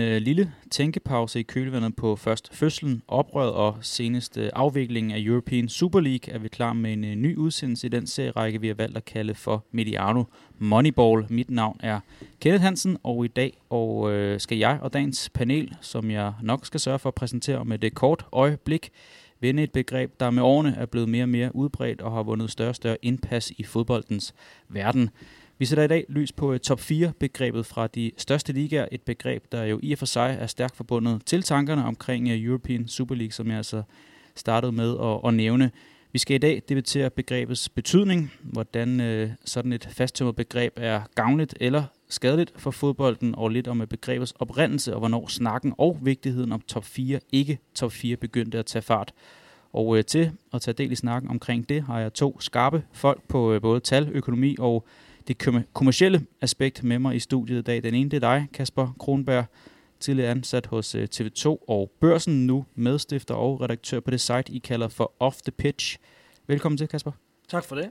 en øh, lille tænkepause i kølvandet på først fødslen, oprøret og senest øh, afviklingen af European Super League er vi klar med en øh, ny udsendelse i den serierække, vi har valgt at kalde for Mediano Moneyball. Mit navn er Kenneth Hansen, og i dag og øh, skal jeg og dagens panel, som jeg nok skal sørge for at præsentere med det kort øjeblik, vende et begreb, der med årene er blevet mere og mere udbredt og har vundet større og større indpas i fodboldens verden. Vi sætter i dag lys på øh, top 4-begrebet fra de største ligaer. Et begreb, der jo i og for sig er stærkt forbundet til tankerne omkring øh, European Super League, som jeg altså startede med at, at nævne. Vi skal i dag debattere begrebets betydning, hvordan øh, sådan et fasttømret begreb er gavnligt eller skadeligt for fodbolden, og lidt om øh, begrebets oprindelse og hvornår snakken og vigtigheden om top 4, ikke top 4, begyndte at tage fart. Og øh, til at tage del i snakken omkring det, har jeg to skarpe folk på øh, både tal, økonomi og det kommercielle aspekt med mig i studiet i dag. Den ene det er dig, Kasper Kronberg, tidligere ansat hos øh, TV2 og Børsen, nu medstifter og redaktør på det site, I kalder for Off the Pitch. Velkommen til, Kasper. Tak for det.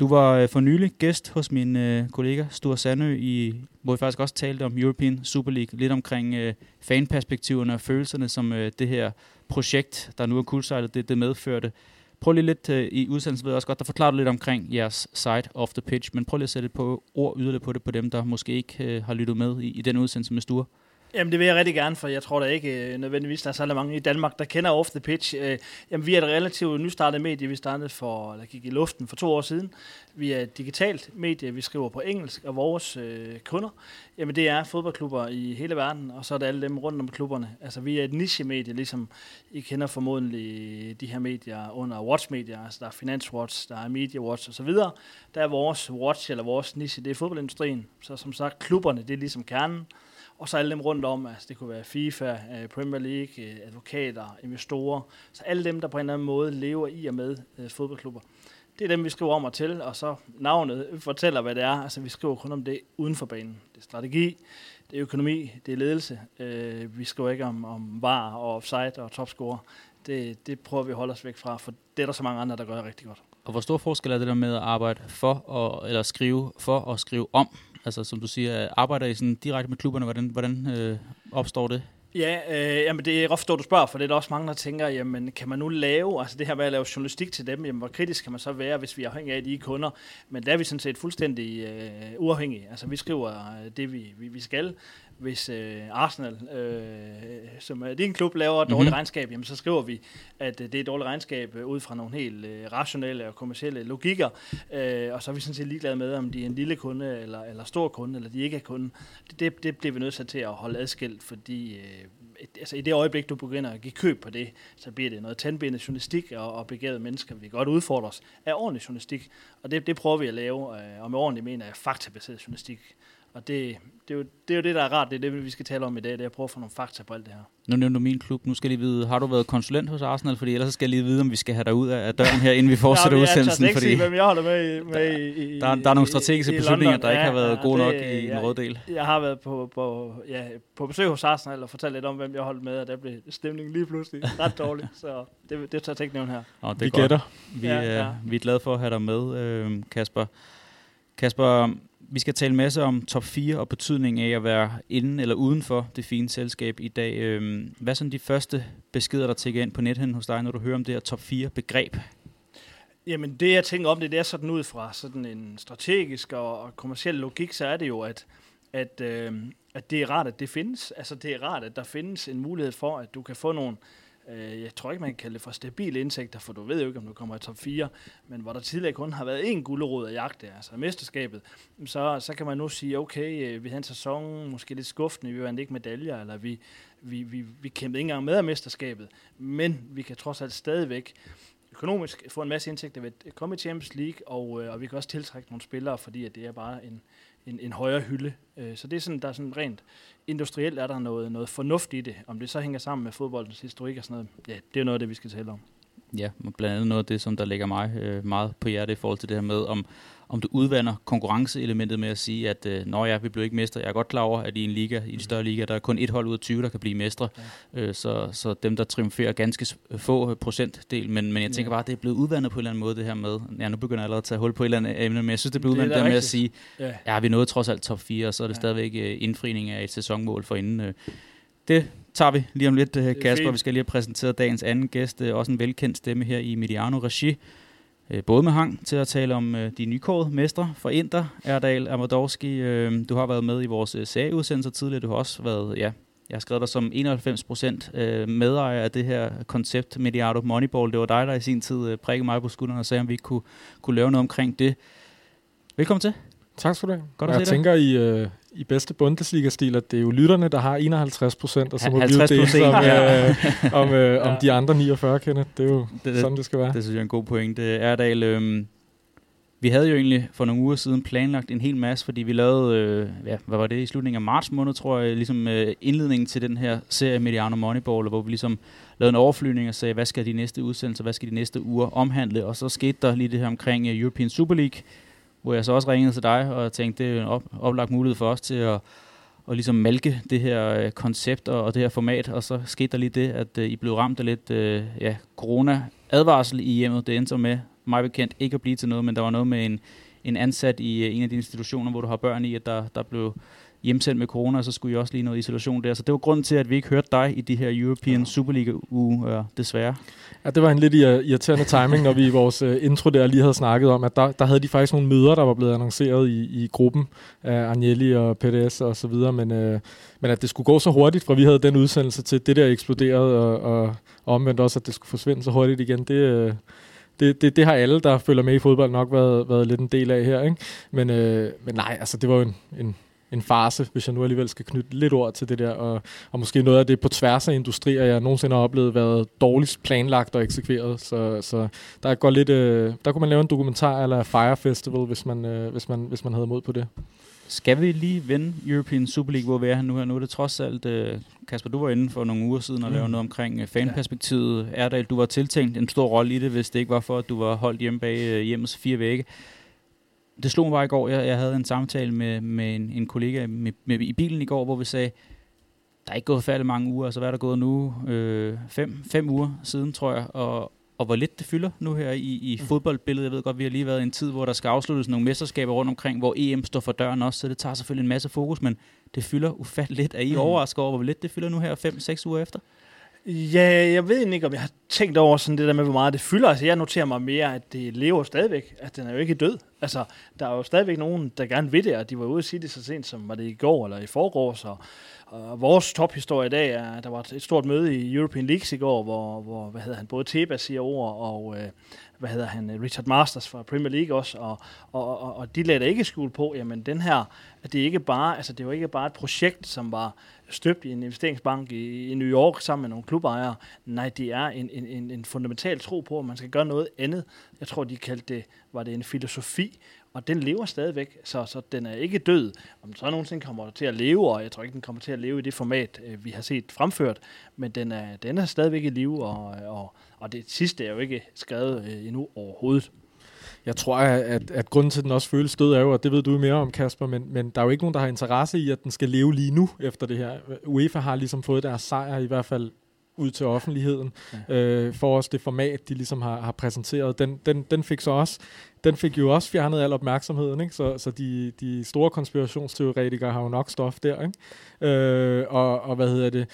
Du var øh, for nylig gæst hos min øh, kollega Sture Sandø, i, hvor vi faktisk også talte om European Super League, lidt omkring øh, fanperspektiverne og følelserne, som øh, det her projekt, der nu er kuldsejlet, det, det medførte. Prøv lige lidt uh, i udsendelsen, ved jeg også godt, der forklarer du lidt omkring jeres side of the pitch, men prøv lige at sætte et på ord yderligere på det på dem, der måske ikke uh, har lyttet med i, i den udsendelse med Sture. Jamen det vil jeg rigtig gerne, for jeg tror da ikke øh, nødvendigvis, der er så mange i Danmark, der kender Off the Pitch. Øh, jamen vi er et relativt nystartet medie, vi startede for, eller gik i luften for to år siden. Vi er et digitalt medie, vi skriver på engelsk, og vores øh, kunder, jamen det er fodboldklubber i hele verden, og så er det alle dem rundt om klubberne. Altså vi er et niche-medie, ligesom I kender formodentlig de her medier under Watch-medier, altså der er Finance Watch, der er Media Watch osv. Der er vores Watch, eller vores niche, det er fodboldindustrien. Så som sagt, klubberne, det er ligesom kernen. Og så alle dem rundt om, altså det kunne være FIFA, øh, Premier League, øh, advokater, investorer. Så alle dem, der på en eller anden måde lever i og med øh, fodboldklubber. Det er dem, vi skriver om og til, og så navnet fortæller, hvad det er. Altså vi skriver kun om det uden for banen. Det er strategi, det er økonomi, det er ledelse. vi skriver ikke om, om var og offside og topscorer. Det, det prøver vi at holde os væk fra, for det er der så mange andre, der gør rigtig godt. Og hvor stor forskel er det der med at arbejde for, og, eller skrive for og skrive om Altså som du siger, arbejder I sådan direkte med klubberne? Hvordan, hvordan øh, opstår det? Ja, øh, jamen det er ofte, du spørger, for det er der også mange, der tænker, jamen kan man nu lave, altså det her med at lave journalistik til dem, jamen hvor kritisk kan man så være, hvis vi er afhængige af de kunder? Men der er vi sådan set fuldstændig øh, uafhængige. Altså vi skriver øh, det, vi, vi, vi skal, hvis øh, Arsenal, øh, som er din klub, laver et dårligt mm-hmm. regnskab, jamen, så skriver vi, at øh, det er et dårligt regnskab øh, ud fra nogle helt øh, rationelle og kommersielle logikker. Øh, og så er vi sådan set ligeglade med, om de er en lille kunde eller, eller stor kunde, eller de ikke er kunde. Det, det, det bliver vi nødt til at holde adskilt, fordi øh, et, altså, i det øjeblik, du begynder at give køb på det, så bliver det noget tandbindet journalistik, og, og begavede mennesker vi godt udfordre os af ordentlig journalistik. Og det, det prøver vi at lave, øh, og med ordentlig mener jeg faktabaseret journalistik. Og det, det, er jo, det er jo det, der er rart. Det er det, vi skal tale om i dag. Det er at prøve at få nogle fakta på alt det her. Nu nævner du min klub. Nu skal jeg lige vide, har du været konsulent hos Arsenal? Fordi ellers skal jeg lige vide, om vi skal have dig ud af døren her, inden vi fortsætter ja, udsendelsen. Jeg fordi sige, hvem jeg holder med, i, med i, der, der er nogle strategiske i, beslutninger, der ja, ikke har været gode nok i ja, den røde del. Jeg har været på, på, ja, på besøg hos Arsenal og fortalt lidt om, hvem jeg holdt med, og der blev stemningen lige pludselig ret dårlig. Så det, det tager jeg ikke nævne her. Nå, det vi gætter. Vi, ja, ja. vi er glade for at have dig med, øh, Kasper. Kasper, vi skal tale masse om top 4 og betydningen af at være inden eller uden for det fine selskab i dag. Øhm, hvad er sådan de første beskeder, der tækker ind på nethen hos dig, når du hører om det her top 4 begreb? Jamen det jeg tænker om det, det er sådan ud fra sådan en strategisk og kommersiel logik, så er det jo, at, at, øh, at det er rart, at det findes. Altså det er rart, at der findes en mulighed for, at du kan få nogle Øh, Øh, jeg tror ikke, man kan kalde det for stabile indtægter, for du ved jo ikke, om du kommer i top 4, men hvor der tidligere kun har været én gulderod at jagte, altså mesterskabet, så, så kan man nu sige, okay, øh, vi havde en sæson måske lidt skuffende, vi vandt ikke medaljer, eller vi, vi, vi, vi kæmpede ikke engang med af mesterskabet, men vi kan trods alt stadigvæk økonomisk få en masse indtægter ved at komme i Champions League, og, øh, og vi kan også tiltrække nogle spillere, fordi at det er bare en, en, en højere hylde. Øh, så det er sådan, der er sådan rent industrielt er der noget, noget fornuft i det. Om det så hænger sammen med fodboldens historik og sådan noget, ja, det er noget af det, vi skal tale om. Ja, blandt andet noget af det, som der ligger mig øh, meget på hjertet i forhold til det her med, om, om du udvander konkurrenceelementet med at sige, at øh, når ja, vi bliver ikke mestre. Jeg er godt klar over, at i en liga, i en større liga, der er kun et hold ud af 20, der kan blive mestre. Ja. Øh, så, så dem, der triumferer ganske få procentdel. Men, men jeg tænker ja. bare, at det er blevet udvandet på en eller anden måde, det her med, ja, nu begynder jeg allerede at tage hul på et eller andet emne, men jeg synes, det er blevet udvandet der med at sige, ja. ja, vi nåede trods alt top 4, og så er det ja. stadigvæk øh, indfrining af et sæsonmål for inden. Øh, det tager vi lige om lidt, øh, Kasper. Vi skal lige have præsenteret dagens anden gæst, øh, også en velkendt stemme her i Mediano Regi. Øh, både med hang til at tale om øh, de nykårede mestre for Inter, Erdal Amadorski. Øh, du har været med i vores serieudsendelser tidligere. Du har også været, ja, jeg har skrevet dig som 91% medejer af det her koncept Mediato Moneyball. Det var dig, der i sin tid prikkede mig på skulderen og sagde, om vi ikke kunne, kunne lave noget omkring det. Velkommen til. Tak skal du have. Godt at jeg tænker i, øh, i bedste Bundesliga-stil, at det er jo lytterne, der har 51 procent, og så må vi jo dele om, øh, om, øh, ja. om de andre 49 kender. Det er jo det, sådan, det skal være. Det synes jeg er en god point. Det er Erdal, øh, vi havde jo egentlig for nogle uger siden planlagt en hel masse, fordi vi lavede, øh, ja, hvad var det, i slutningen af marts måned, tror jeg, ligesom øh, indledningen til den her serie Mediano Moneyball, hvor vi ligesom lavede en overflyvning og sagde, hvad skal de næste udsendelser, hvad skal de næste uger omhandle, og så skete der lige det her omkring uh, European Super League, hvor jeg så også ringede til dig og tænkte, det er en op, oplagt mulighed for os til at, at ligesom malke det her øh, koncept og, og det her format, og så skete der lige det, at øh, I blev ramt af lidt øh, ja, corona-advarsel i hjemmet. Det endte så med, mig bekendt, ikke at blive til noget, men der var noget med en, en ansat i øh, en af de institutioner, hvor du har børn i, at der, der blev hjemsendt med corona, og så skulle I også lige noget isolation der. Så det var grunden til, at vi ikke hørte dig i de her European Superliga-uge, ja, desværre. Ja, det var en lidt irriterende timing, når vi i vores øh, intro der lige havde snakket om, at der, der havde de faktisk nogle møder, der var blevet annonceret i, i gruppen af Agnelli og PDS og så videre, men, øh, men at det skulle gå så hurtigt, fra vi havde den udsendelse til det der eksploderede, og, og, og omvendt også, at det skulle forsvinde så hurtigt igen, det... Øh, det, det, det har alle, der følger med i fodbold, nok været, været lidt en del af her. Ikke? Men, øh, men nej, altså det var jo en, en, en farse, hvis jeg nu alligevel skal knytte lidt ord til det der, og, og måske noget af det på tværs af industrier, jeg nogensinde har oplevet, været dårligst planlagt og eksekveret. Så, så der går lidt, øh, der kunne man lave en dokumentar eller Fire Festival, hvis man, øh, hvis man, hvis man havde mod på det. Skal vi lige vende European Super League, hvor vi er her nu her? Nu er det trods alt, uh, Kasper, du var inde for nogle uger siden og mm. lavede noget omkring uh, fanperspektivet. Ja. Erdal, du var tiltænkt en stor rolle i det, hvis det ikke var for, at du var holdt hjemme bag uh, hjemmets fire vægge det slog mig bare i går, jeg, jeg havde en samtale med, med en, en kollega med, med, i bilen i går, hvor vi sagde, der er ikke gået færdig mange uger, altså hvad er der gået nu? Øh, fem, fem uger siden, tror jeg, og, og hvor lidt det fylder nu her i, i mm. fodboldbilledet. Jeg ved godt, vi har lige været i en tid, hvor der skal afsluttes nogle mesterskaber rundt omkring, hvor EM står for døren også, så det tager selvfølgelig en masse fokus, men det fylder ufatteligt lidt. Er I mm. overrasket over, hvor lidt det fylder nu her fem-seks uger efter? Ja, jeg ved ikke, om jeg har tænkt over sådan det der med, hvor meget det fylder. Altså, jeg noterer mig mere, at det lever stadigvæk. At den er jo ikke død. Altså, der er jo stadigvæk nogen, der gerne vil det, og de var ude at sige det så sent som, var det i går eller i forgårs, og, og vores tophistorie i dag er, der var et stort møde i European Leagues i går, hvor, hvor hvad hedder han, både Teba siger ord, og øh, hvad hedder han, Richard Masters fra Premier League også, og, og, og, og de lader ikke skjul på, jamen den her, at det ikke bare, altså det var ikke bare et projekt, som var støbt i en investeringsbank i, i New York sammen med nogle klubejere. Nej, det er en, en, en, en fundamental tro på, at man skal gøre noget andet. Jeg tror, de kaldte det, var det en filosofi, og den lever stadigvæk, så, så den er ikke død. Om den så nogensinde kommer til at leve, og jeg tror ikke, den kommer til at leve i det format, øh, vi har set fremført, men den er, den er stadigvæk i live, og, øh, og, og det sidste er jo ikke skrevet øh, endnu overhovedet. Jeg tror, at, at grunden til, at den også føles død, er jo, og det ved du mere om, Kasper, men, men der er jo ikke nogen, der har interesse i, at den skal leve lige nu efter det her. UEFA har ligesom fået deres sejr, i hvert fald ud til offentligheden, ja. øh, for os det format, de ligesom har, har præsenteret. Den, den, den fik så også, den fik jo også fjernet al opmærksomheden, ikke? så, så de, de store konspirationsteoretikere har jo nok stof der. Ikke? Øh, og, og hvad hedder det?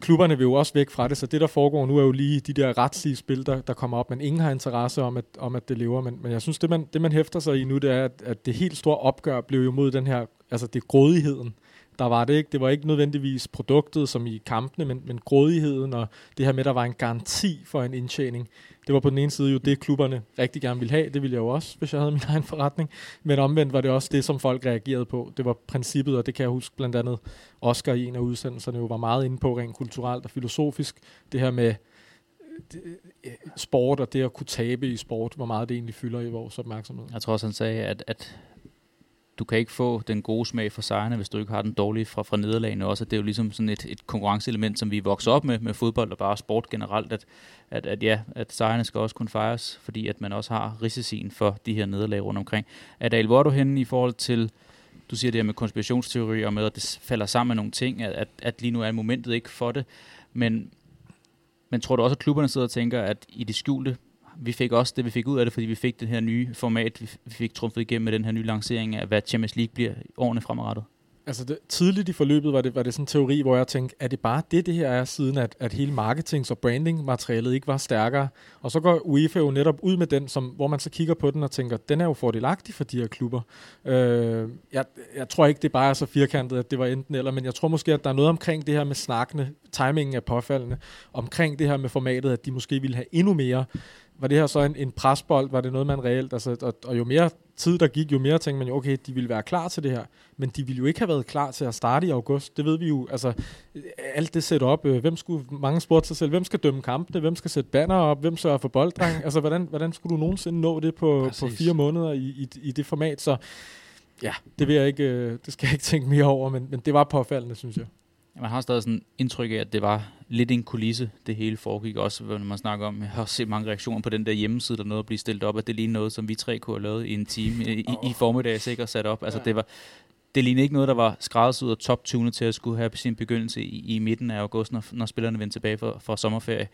Klubberne vil jo også væk fra det, så det, der foregår nu, er jo lige de der retslige spil, der, der kommer op, men ingen har interesse om, at, om, at det lever. Men, men jeg synes, det man, det man hæfter sig i nu, det er, at, at det helt store opgør blev jo mod den her, altså det grådigheden, der var det ikke. Det var ikke nødvendigvis produktet, som i kampene, men, men grådigheden og det her med, at der var en garanti for en indtjening. Det var på den ene side jo det, klubberne rigtig gerne ville have. Det ville jeg jo også, hvis jeg havde min egen forretning. Men omvendt var det også det, som folk reagerede på. Det var princippet, og det kan jeg huske blandt andet Oscar i en af udsendelserne jo var meget inde på, rent kulturelt og filosofisk. Det her med øh, sport og det at kunne tabe i sport, hvor meget det egentlig fylder i vores opmærksomhed. Jeg tror også, han sagde, at, at du kan ikke få den gode smag for sejrene, hvis du ikke har den dårlige fra, fra nederlagene også. Det er jo ligesom sådan et, et konkurrenceelement, som vi vokser op med, med fodbold og bare sport generelt, at, at, at ja, at sejrene skal også kunne fejres, fordi at man også har risicien for de her nederlag rundt omkring. Adal, hvor er du henne i forhold til, du siger det her med konspirationsteorier og med, at det falder sammen med nogle ting, at, at, at lige nu er momentet ikke for det, men, men tror du også, at klubberne sidder og tænker, at i det skjulte vi fik også det, vi fik ud af det, fordi vi fik det her nye format, vi fik trumfet igennem med den her nye lancering af, hvad Champions League bliver årene fremadrettet. altså det, tidligt i forløbet var det, var det sådan en teori, hvor jeg tænkte, er det bare det, det her er, siden at, at hele marketings- og branding-materialet ikke var stærkere? Og så går UEFA jo netop ud med den, som, hvor man så kigger på den og tænker, den er jo fordelagtig for de her klubber. Øh, jeg, jeg tror ikke, det bare er så firkantet, at det var enten eller, men jeg tror måske, at der er noget omkring det her med snakkende, timingen er påfaldende, omkring det her med formatet, at de måske ville have endnu mere var det her så en, en presbold? Var det noget, man reelt... Altså, og, og jo mere tid der gik, jo mere tænkte man jo, okay, de ville være klar til det her. Men de ville jo ikke have været klar til at starte i august. Det ved vi jo. Altså, alt det setup. Øh, hvem skulle, mange spurgte sig selv, hvem skal dømme kampene? Hvem skal sætte banner op? Hvem sørger for bolddreng? altså, hvordan, hvordan skulle du nogensinde nå det på, på fire måneder i, i, i det format? Så ja, det, vil jeg ikke, øh, det skal jeg ikke tænke mere over, men, men det var påfaldende, synes jeg. Man har stadig sådan indtryk af, at det var lidt en kulisse, det hele foregik også, når man snakker om, jeg har set mange reaktioner på den der hjemmeside, der nåede at blive stillet op, at det lige noget, som vi tre kunne have lavet i en time i, oh. i formiddag, sikkert sat op. Altså ja. det var, det lignede ikke noget, der var skræddersyet og top-tunet til at skulle have sin begyndelse i, i midten af august, når, når spillerne vendte tilbage fra, fra sommerferie.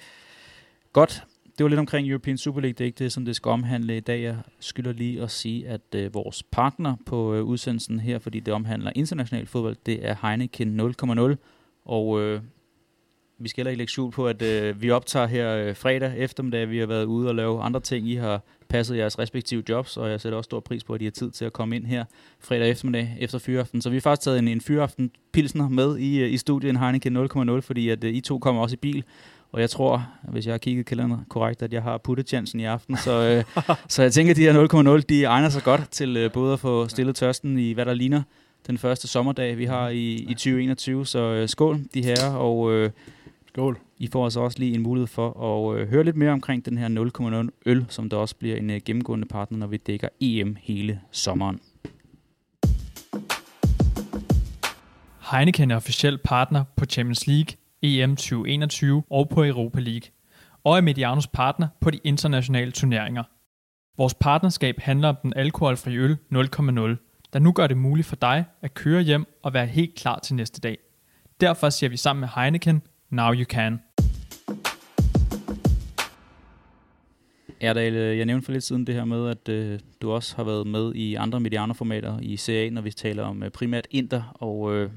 Godt, det var lidt omkring European Super League. Det er ikke det, som det skal omhandle i dag. Jeg skylder lige at sige, at øh, vores partner på øh, udsendelsen her, fordi det omhandler international fodbold, det er Heineken 0,0. Og øh, vi skal heller ikke lægge skjul på, at øh, vi optager her øh, fredag eftermiddag. Vi har været ude og lave andre ting. I har passet jeres respektive jobs, og jeg sætter også stor pris på, at I har tid til at komme ind her fredag eftermiddag efter fyraften. Så vi har faktisk taget en, en fyraften pilsner med i, øh, i studien Heineken 0,0, fordi at øh, I to kommer også i bil. Og jeg tror, hvis jeg har kigget kalenderen korrekt, at jeg har puttet chancen i aften. Så, øh, så jeg tænker, at de her 0,0, de egner sig godt til øh, både at få stillet tørsten i, hvad der ligner den første sommerdag, vi har i, i 2021. Så øh, skål, de her, og øh, skål. I får altså også lige en mulighed for at øh, høre lidt mere omkring den her 0,0 øl, som der også bliver en øh, gennemgående partner, når vi dækker EM hele sommeren. Heineken er officiel partner på Champions League, EM 2021 og på Europa League, og er Medianos partner på de internationale turneringer. Vores partnerskab handler om den alkoholfri øl 0,0, der nu gør det muligt for dig at køre hjem og være helt klar til næste dag. Derfor siger vi sammen med Heineken, Now You Can. Erdal, øh, jeg nævnte for lidt siden det her med, at øh, du også har været med i andre medianerformater i CA, når vi taler om øh, primært Inter, og øh,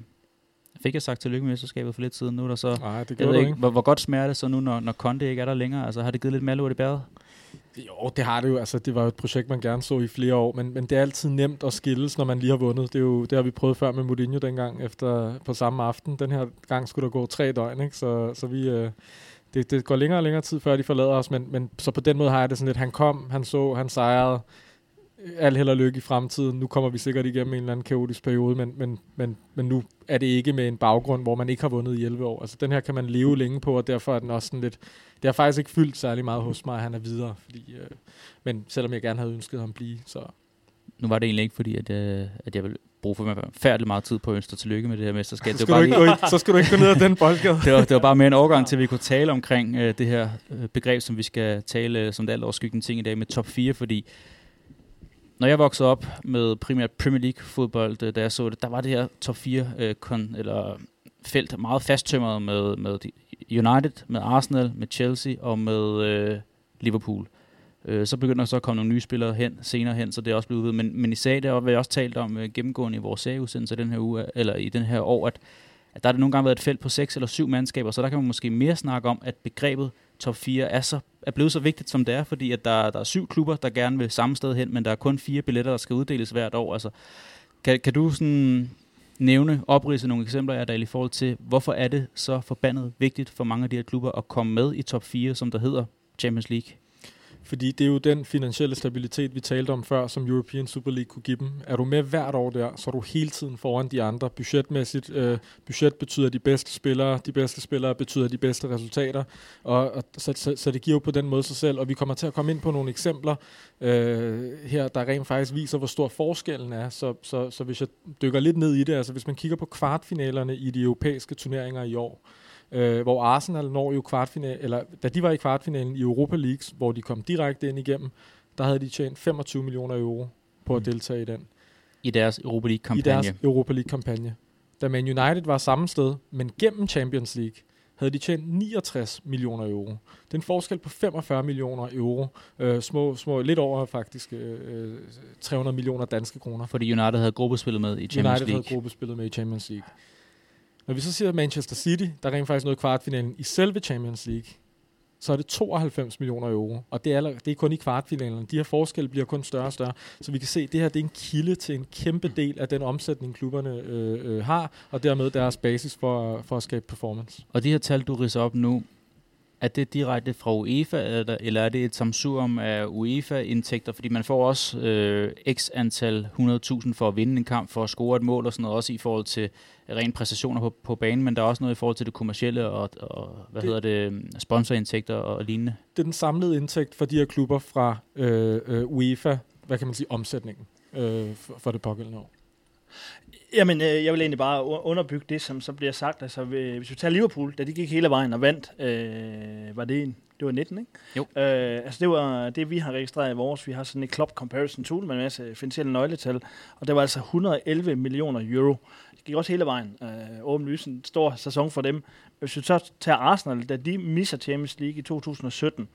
fik jeg sagt tillykke med mesterskabet for lidt siden. Nu er der så, Nej, det jeg ved ikke, hvor, hvor godt smager det så nu, når, når Conte ikke er der længere? Altså har det givet lidt malurt i bæret? Jo, det har det jo. Altså, det var jo et projekt, man gerne så i flere år, men, men det er altid nemt at skilles, når man lige har vundet. Det, er jo, det har vi prøvet før med Mourinho dengang, efter, på samme aften. Den her gang skulle der gå tre døgn, ikke? Så, så vi... Øh, det, det går længere og længere tid, før de forlader os, men, men så på den måde har jeg det sådan lidt, han kom, han så, han sejrede, al held og lykke i fremtiden. Nu kommer vi sikkert igennem en eller anden kaotisk periode, men, men, men, men nu er det ikke med en baggrund, hvor man ikke har vundet i 11 år. Altså den her kan man leve længe på, og derfor er den også sådan lidt... Det har faktisk ikke fyldt særlig meget hos mig, at han er videre. Fordi, øh, men selvom jeg gerne havde ønsket ham at blive, så... Nu var det egentlig ikke fordi, at, øh, at jeg ville bruge for færdig meget tid på at ønske tillykke med det her mesterskab. Så skal, det var bare lige... så skal du ikke gå ned ad den boldgade. det, var, det var bare mere en overgang til, at vi kunne tale omkring øh, det her øh, begreb, som vi skal tale øh, som det alt overskyggende ting i dag med top 4, fordi når jeg voksede op med primært Premier League fodbold, øh, da jeg så det, der var det her top 4 øh, kon, eller felt meget fasttømret med, med United, med Arsenal, med Chelsea og med øh, Liverpool. Øh, så begynder der så at komme nogle nye spillere hen senere hen, så det er også blevet udvidet. Men, men i sag, der har vi også talt om øh, gennemgående i vores serieudsendelse den her uge, øh, eller i den her år, at, at der har det nogle gange været et felt på seks eller syv mandskaber, så der kan man måske mere snakke om, at begrebet top 4 er, så, er blevet så vigtigt, som det er, fordi at der, der er syv klubber, der gerne vil samme sted hen, men der er kun fire billetter, der skal uddeles hvert år. Altså, kan, kan du sådan nævne, oprise nogle eksempler, Erdal, i forhold til, hvorfor er det så forbandet vigtigt for mange af de her klubber at komme med i top 4, som der hedder Champions League? Fordi det er jo den finansielle stabilitet, vi talte om før, som European Super League kunne give dem. Er du med hvert år der, så er du hele tiden foran de andre. Budgetmæssigt, øh, budget betyder de bedste spillere, de bedste spillere betyder de bedste resultater, og, og så, så, så det giver jo på den måde sig selv, og vi kommer til at komme ind på nogle eksempler øh, her, der rent faktisk viser, hvor stor forskellen er. Så, så, så hvis jeg dykker lidt ned i det, altså hvis man kigger på kvartfinalerne i de europæiske turneringer i år, øh, hvor Arsenal når jo kvartfinal, eller da de var i kvartfinalen i Europa League, hvor de kom direkte ind igennem, der havde de tjent 25 millioner euro på at mm. deltage i den. I deres Europa League-kampagne. I deres Europa League-kampagne. Da Man United var samme sted, men gennem Champions League, havde de tjent 69 millioner euro. Det er en forskel på 45 millioner euro. Øh, små, små, lidt over faktisk øh, 300 millioner danske kroner. Fordi United havde gruppespillet med i Champions United League. havde gruppespillet med i Champions League. Når vi så siger Manchester City, der rent faktisk nåede kvartfinalen i selve Champions League, så er det 92 millioner euro. Og det er, det er kun i kvartfinalen. De her forskelle bliver kun større og større. Så vi kan se, at det her det er en kilde til en kæmpe del af den omsætning, klubberne øh, øh, har, og dermed deres basis for, for at skabe performance. Og de her tal, du ridser op nu, er det direkte fra UEFA, eller, eller er det et samsurium af UEFA-indtægter? Fordi man får også øh, x antal 100.000 for at vinde en kamp, for at score et mål og sådan noget, også i forhold til rent præstationer på, på banen, men der er også noget i forhold til det kommercielle og, og hvad det, hedder det, sponsorindtægter og lignende. Det er den samlede indtægt for de her klubber fra øh, øh, UEFA, hvad kan man sige, omsætningen øh, for, for det pågældende år. Jamen, øh, jeg vil egentlig bare underbygge det, som så bliver sagt. Altså, hvis vi tager Liverpool, da de gik hele vejen og vandt, øh, var det en, det var 19, ikke? Jo. Øh, altså, det var det, vi har registreret i vores. Vi har sådan et club comparison tool med en masse finansielle nøgletal, og det var altså 111 millioner euro. Det gik også hele vejen. Øh, åbenlyst en stor sæson for dem. Hvis vi så tager Arsenal, da de misser Champions League i 2017,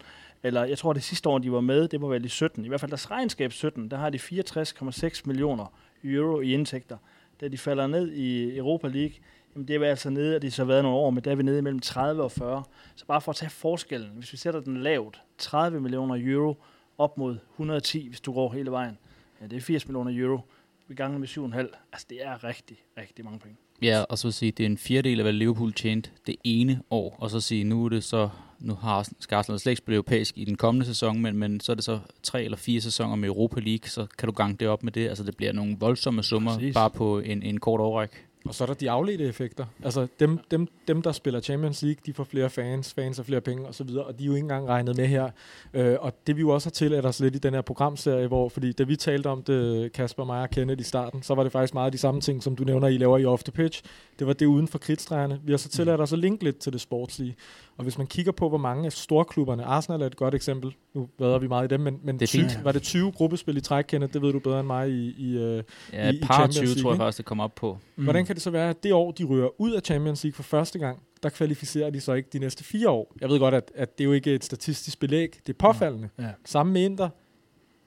eller jeg tror det sidste år, de var med, det var vel i 17. I hvert fald deres regnskab 17, der har de 64,6 millioner euro i indtægter da de falder ned i Europa League, jamen det er altså nede, og de så været nogle år, men der er vi nede mellem 30 og 40. Så bare for at tage forskellen, hvis vi sætter den lavt, 30 millioner euro op mod 110, hvis du går hele vejen. Ja, det er 80 millioner euro. Vi ganger med 7,5. Altså, det er rigtig, rigtig mange penge. Ja, og så sige, det er en fjerdedel af, hvad Liverpool tjente det ene år, og så sige, nu er det så, nu har Arsenal slet ikke spillet europæisk i den kommende sæson, men, men så er det så tre eller fire sæsoner med Europa League, så kan du gange det op med det. Altså, det bliver nogle voldsomme summer, Præcis. bare på en, en kort overræk. Og så er der de afledte effekter. Altså dem, dem, dem, der spiller Champions League, de får flere fans, fans og flere penge osv., og, og de er jo ikke engang regnet med her. Øh, og det vi jo også har tilladt os lidt i den her programserie, hvor, fordi da vi talte om det, Kasper, mig og Kenneth i starten, så var det faktisk meget de samme ting, som du nævner, I laver i Off the Pitch. Det var det uden for kridtstregerne. Vi har så tilladt os at linke lidt til det sportslige. Og hvis man kigger på, hvor mange af storklubberne, Arsenal er et godt eksempel, nu vader vi meget i dem, men, men det er 20, var det 20 gruppespil i træk, Kenneth? Det ved du bedre end mig i, i, øh, ja, i, par i 20 tror jeg faktisk, det kommer op på. Mm. Hvordan kan det så være, at det år, de ryger ud af Champions League for første gang, der kvalificerer de så ikke de næste fire år? Jeg ved godt, at, at det er jo ikke et statistisk belæg. Det er påfaldende. Ja. Ja. Samme med Inter,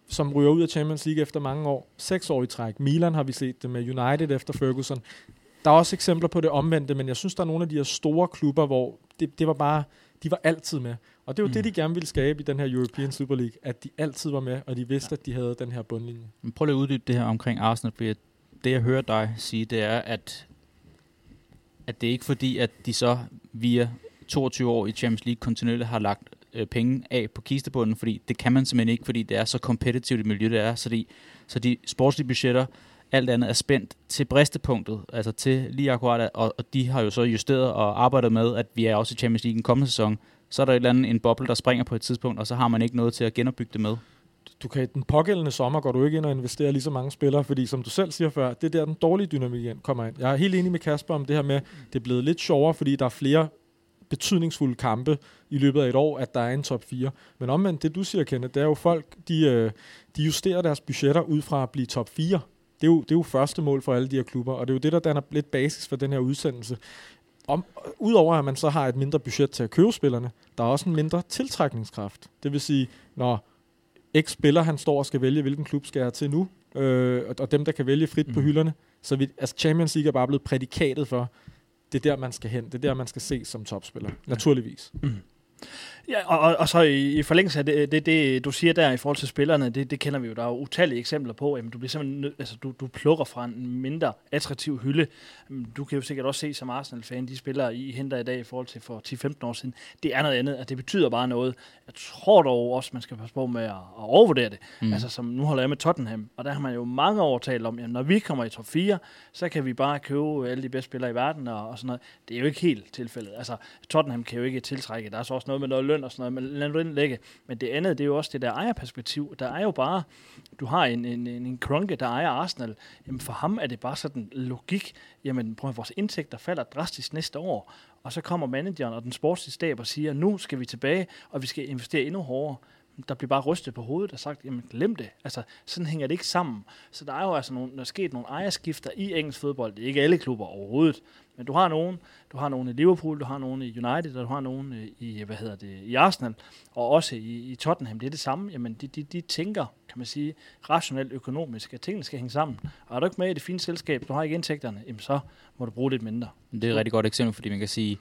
som ryger ud af Champions League efter mange år. Seks år i træk. Milan har vi set det med United efter Ferguson. Der er også eksempler på det omvendte, men jeg synes, der er nogle af de her store klubber, hvor det, det var bare de var altid med. Og det var mm. det, de gerne ville skabe i den her European Super League, at de altid var med, og de vidste, ja. at de havde den her bundlinje. Men prøv lige at uddybe det her omkring Arsenal, fordi det, jeg hører dig sige, det er, at, at det er ikke fordi, at de så via 22 år i Champions League kontinuerligt har lagt øh, penge af på kistebunden, fordi det kan man simpelthen ikke, fordi det er så kompetitivt et miljø, det er. Så de, så de sportslige budgetter, alt andet er spændt til bristepunktet, altså til lige akkurat, og, og de har jo så justeret og arbejdet med, at vi er også i Champions League en kommende sæson. Så er der et eller andet, en boble, der springer på et tidspunkt, og så har man ikke noget til at genopbygge det med. Du kan, den pågældende sommer går du ikke ind og investerer lige så mange spillere, fordi som du selv siger før, det er der, den dårlige dynamik kommer ind. Jeg er helt enig med Kasper om det her med, det er blevet lidt sjovere, fordi der er flere betydningsfulde kampe i løbet af et år, at der er en top 4. Men omvendt, det du siger, Kenneth, det er jo folk, de, øh, de justerer deres budgetter ud fra at blive top 4 det er, jo, det er jo første mål for alle de her klubber, og det er jo det, der danner lidt basis for den her udsendelse. Om, Udover at man så har et mindre budget til at købe spillerne, der er også en mindre tiltrækningskraft. Det vil sige, når X spiller, han står og skal vælge, hvilken klub skal jeg til nu, øh, og, og dem, der kan vælge frit mm. på hylderne. Så vi, altså Champions League er bare blevet prædikatet for, det er der, man skal hen. Det er der, man skal se som topspiller. Naturligvis. Mm. Ja, og, og så i, i forlængelse af det, det, det, du siger der i forhold til spillerne, det, det kender vi jo. Der er jo utallige eksempler på, at du bliver simpelthen nød, altså, du, du plukker fra en mindre attraktiv hylde. Du kan jo sikkert også se som Arsenal-fan, de spiller I henter i dag i forhold til for 10-15 år siden. Det er noget andet, at det betyder bare noget. Jeg tror dog også, man skal passe på med at, at overvurdere det. Mm. Altså som nu holder jeg med Tottenham, og der har man jo mange år talt om, at når vi kommer i top 4, så kan vi bare købe alle de bedste spillere i verden og, og sådan noget. Det er jo ikke helt tilfældet. Altså Tottenham kan jo ikke tiltrække. Der er så også noget med noget løn og sådan noget, men lad nu den ligge. Men det andet, det er jo også det der ejerperspektiv. Der er jo bare, du har en, en, en, en Kronke, der ejer Arsenal. Jamen for ham er det bare sådan logik. Jamen prøv at vores indtægter falder drastisk næste år. Og så kommer manageren og den sportslige stab og siger, nu skal vi tilbage, og vi skal investere endnu hårdere der bliver bare rystet på hovedet og sagt, jamen glem det. Altså, sådan hænger det ikke sammen. Så der er jo altså nogle, der er sket nogle ejerskifter i engelsk fodbold. Det er ikke alle klubber overhovedet, men du har nogen, du har nogen i Liverpool, du har nogen i United, og du har nogen øh, i, hvad hedder det, i Arsenal, og også i, i Tottenham. Det er det samme. Jamen, de, de, de tænker, kan man sige, rationelt økonomisk, at tingene skal hænge sammen. Og er du ikke med i det fine selskab, du har ikke indtægterne, jamen så må du bruge lidt mindre. Det er et rigtig godt eksempel, fordi man kan sige,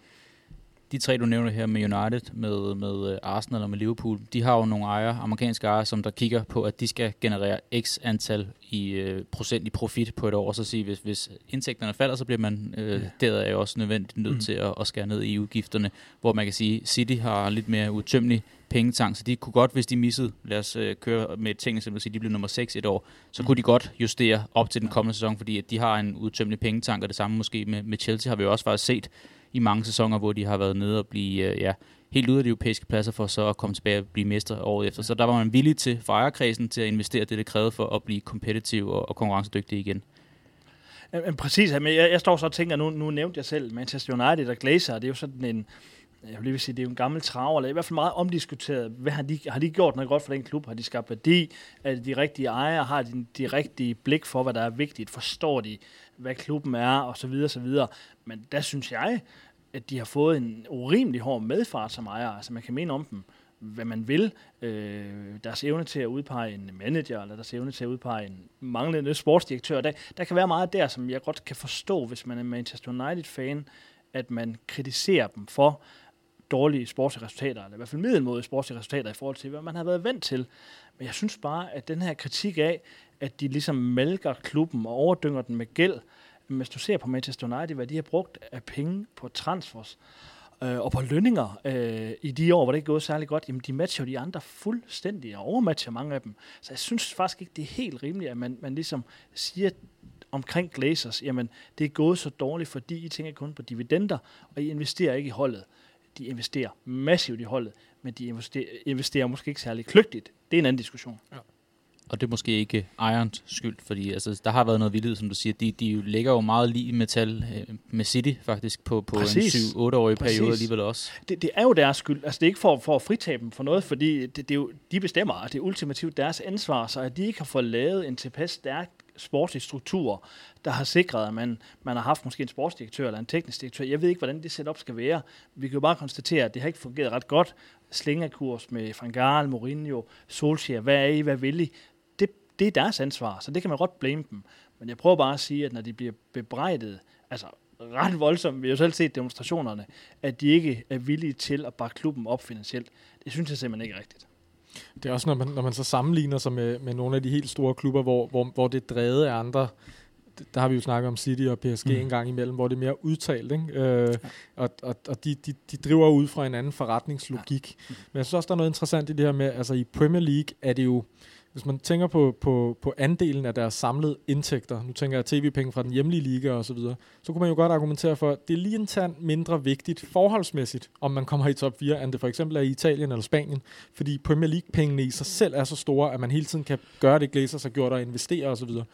de tre, du nævner her med United, med, med øh, Arsenal og med Liverpool, de har jo nogle ejere, amerikanske ejere, som der kigger på, at de skal generere x antal i øh, procent i profit på et år. Så sige, hvis, hvis indtægterne falder, så bliver man øh, ja. deraf også nødvendigt nødt mm. til at, at skære ned i udgifterne, hvor man kan sige, City har lidt mere utømmelig pengetank, så de kunne godt, hvis de missede, lad os øh, køre med et ting, eksempel sige, de blev nummer 6 et år, så mm. kunne de godt justere op til den kommende sæson, fordi at de har en utømmelig pengetank, og det samme måske med, med Chelsea har vi jo også faktisk set, i mange sæsoner, hvor de har været nede og blive øh, ja, helt ude af de europæiske pladser for så at komme tilbage og blive mestre året efter. Så der var man villig til for ejerkredsen til at investere det, det krævede for at blive kompetitiv og, og konkurrencedygtig igen. Men præcis, men jeg, jeg står så og tænker, nu, nu nævnte jeg selv Manchester United og Glazer, det er jo sådan en, jeg vil lige sige, det er jo en gammel traver, eller i hvert fald meget omdiskuteret. Hvad har de, har de gjort noget godt for den klub? Har de skabt værdi? Er det de rigtige ejere? Har de de rigtige blik for, hvad der er vigtigt? Forstår de, hvad klubben er? Og så videre, så videre. Men der synes jeg, at de har fået en urimelig hård medfart som ejer. Altså man kan mene om dem, hvad man vil. Øh, deres evne til at udpege en manager, eller deres evne til at udpege en manglende sportsdirektør. Der, der kan være meget der, som jeg godt kan forstå, hvis man er Manchester United-fan, at man kritiserer dem for dårlige sportslige resultater, eller i hvert fald middelmodige sportslige resultater i forhold til, hvad man har været vant til. Men jeg synes bare, at den her kritik af, at de ligesom malker klubben og overdynger den med gæld, hvis du ser på Manchester United, hvad de har brugt af penge på transfers øh, og på lønninger øh, i de år, hvor det ikke er gået særlig godt, jamen de matcher jo de andre fuldstændig og overmatcher mange af dem. Så jeg synes faktisk ikke, det er helt rimeligt, at man, man ligesom siger omkring Glazers, jamen det er gået så dårligt, fordi I tænker kun på dividender, og I investerer ikke i holdet. De investerer massivt i holdet, men de investerer, investerer måske ikke særlig kløgtigt. Det er en anden diskussion. Ja og det er måske ikke Irons skyld, fordi altså, der har været noget vildt, som du siger. De, de ligger jo meget lige metal øh, med City faktisk på, på Præcis. en 7-8-årig periode alligevel også. Det, det er jo deres skyld. Altså, det er ikke for, for at fritage dem for noget, fordi det, det er jo, de bestemmer, og det er ultimativt deres ansvar, så at de ikke har fået lavet en tilpas stærk sportslig struktur, der har sikret, at man, man har haft måske en sportsdirektør eller en teknisk direktør. Jeg ved ikke, hvordan det setup skal være. Vi kan jo bare konstatere, at det har ikke fungeret ret godt. Slingekurs med Van Mourinho, Solskjaer, hvad er I, hvad vil I? det er deres ansvar, så det kan man godt blame dem. Men jeg prøver bare at sige, at når de bliver bebrejdet, altså ret voldsomt, vi har jo selv set demonstrationerne, at de ikke er villige til at bakke klubben op finansielt. Det synes jeg simpelthen ikke er rigtigt. Det er også, når man, når man så sammenligner sig med, med nogle af de helt store klubber, hvor, hvor, hvor det er drevet af andre der har vi jo snakket om City og PSG mm. en gang imellem, hvor det er mere udtalt, ikke? Øh, ja. og, og, og de, de, de driver ud fra en anden forretningslogik. Ja. Mm. Men jeg synes også, der er noget interessant i det her med, altså i Premier League er det jo, hvis man tænker på, på, på andelen af deres samlede indtægter, nu tænker jeg tv-penge fra den hjemlige liga og så videre, så kunne man jo godt argumentere for, at det er lige en tand mindre vigtigt forholdsmæssigt, om man kommer i top 4, end det for eksempel er i Italien eller Spanien, fordi Premier League-pengene i sig selv er så store, at man hele tiden kan gøre det, Glazers har gjort og investere og så videre.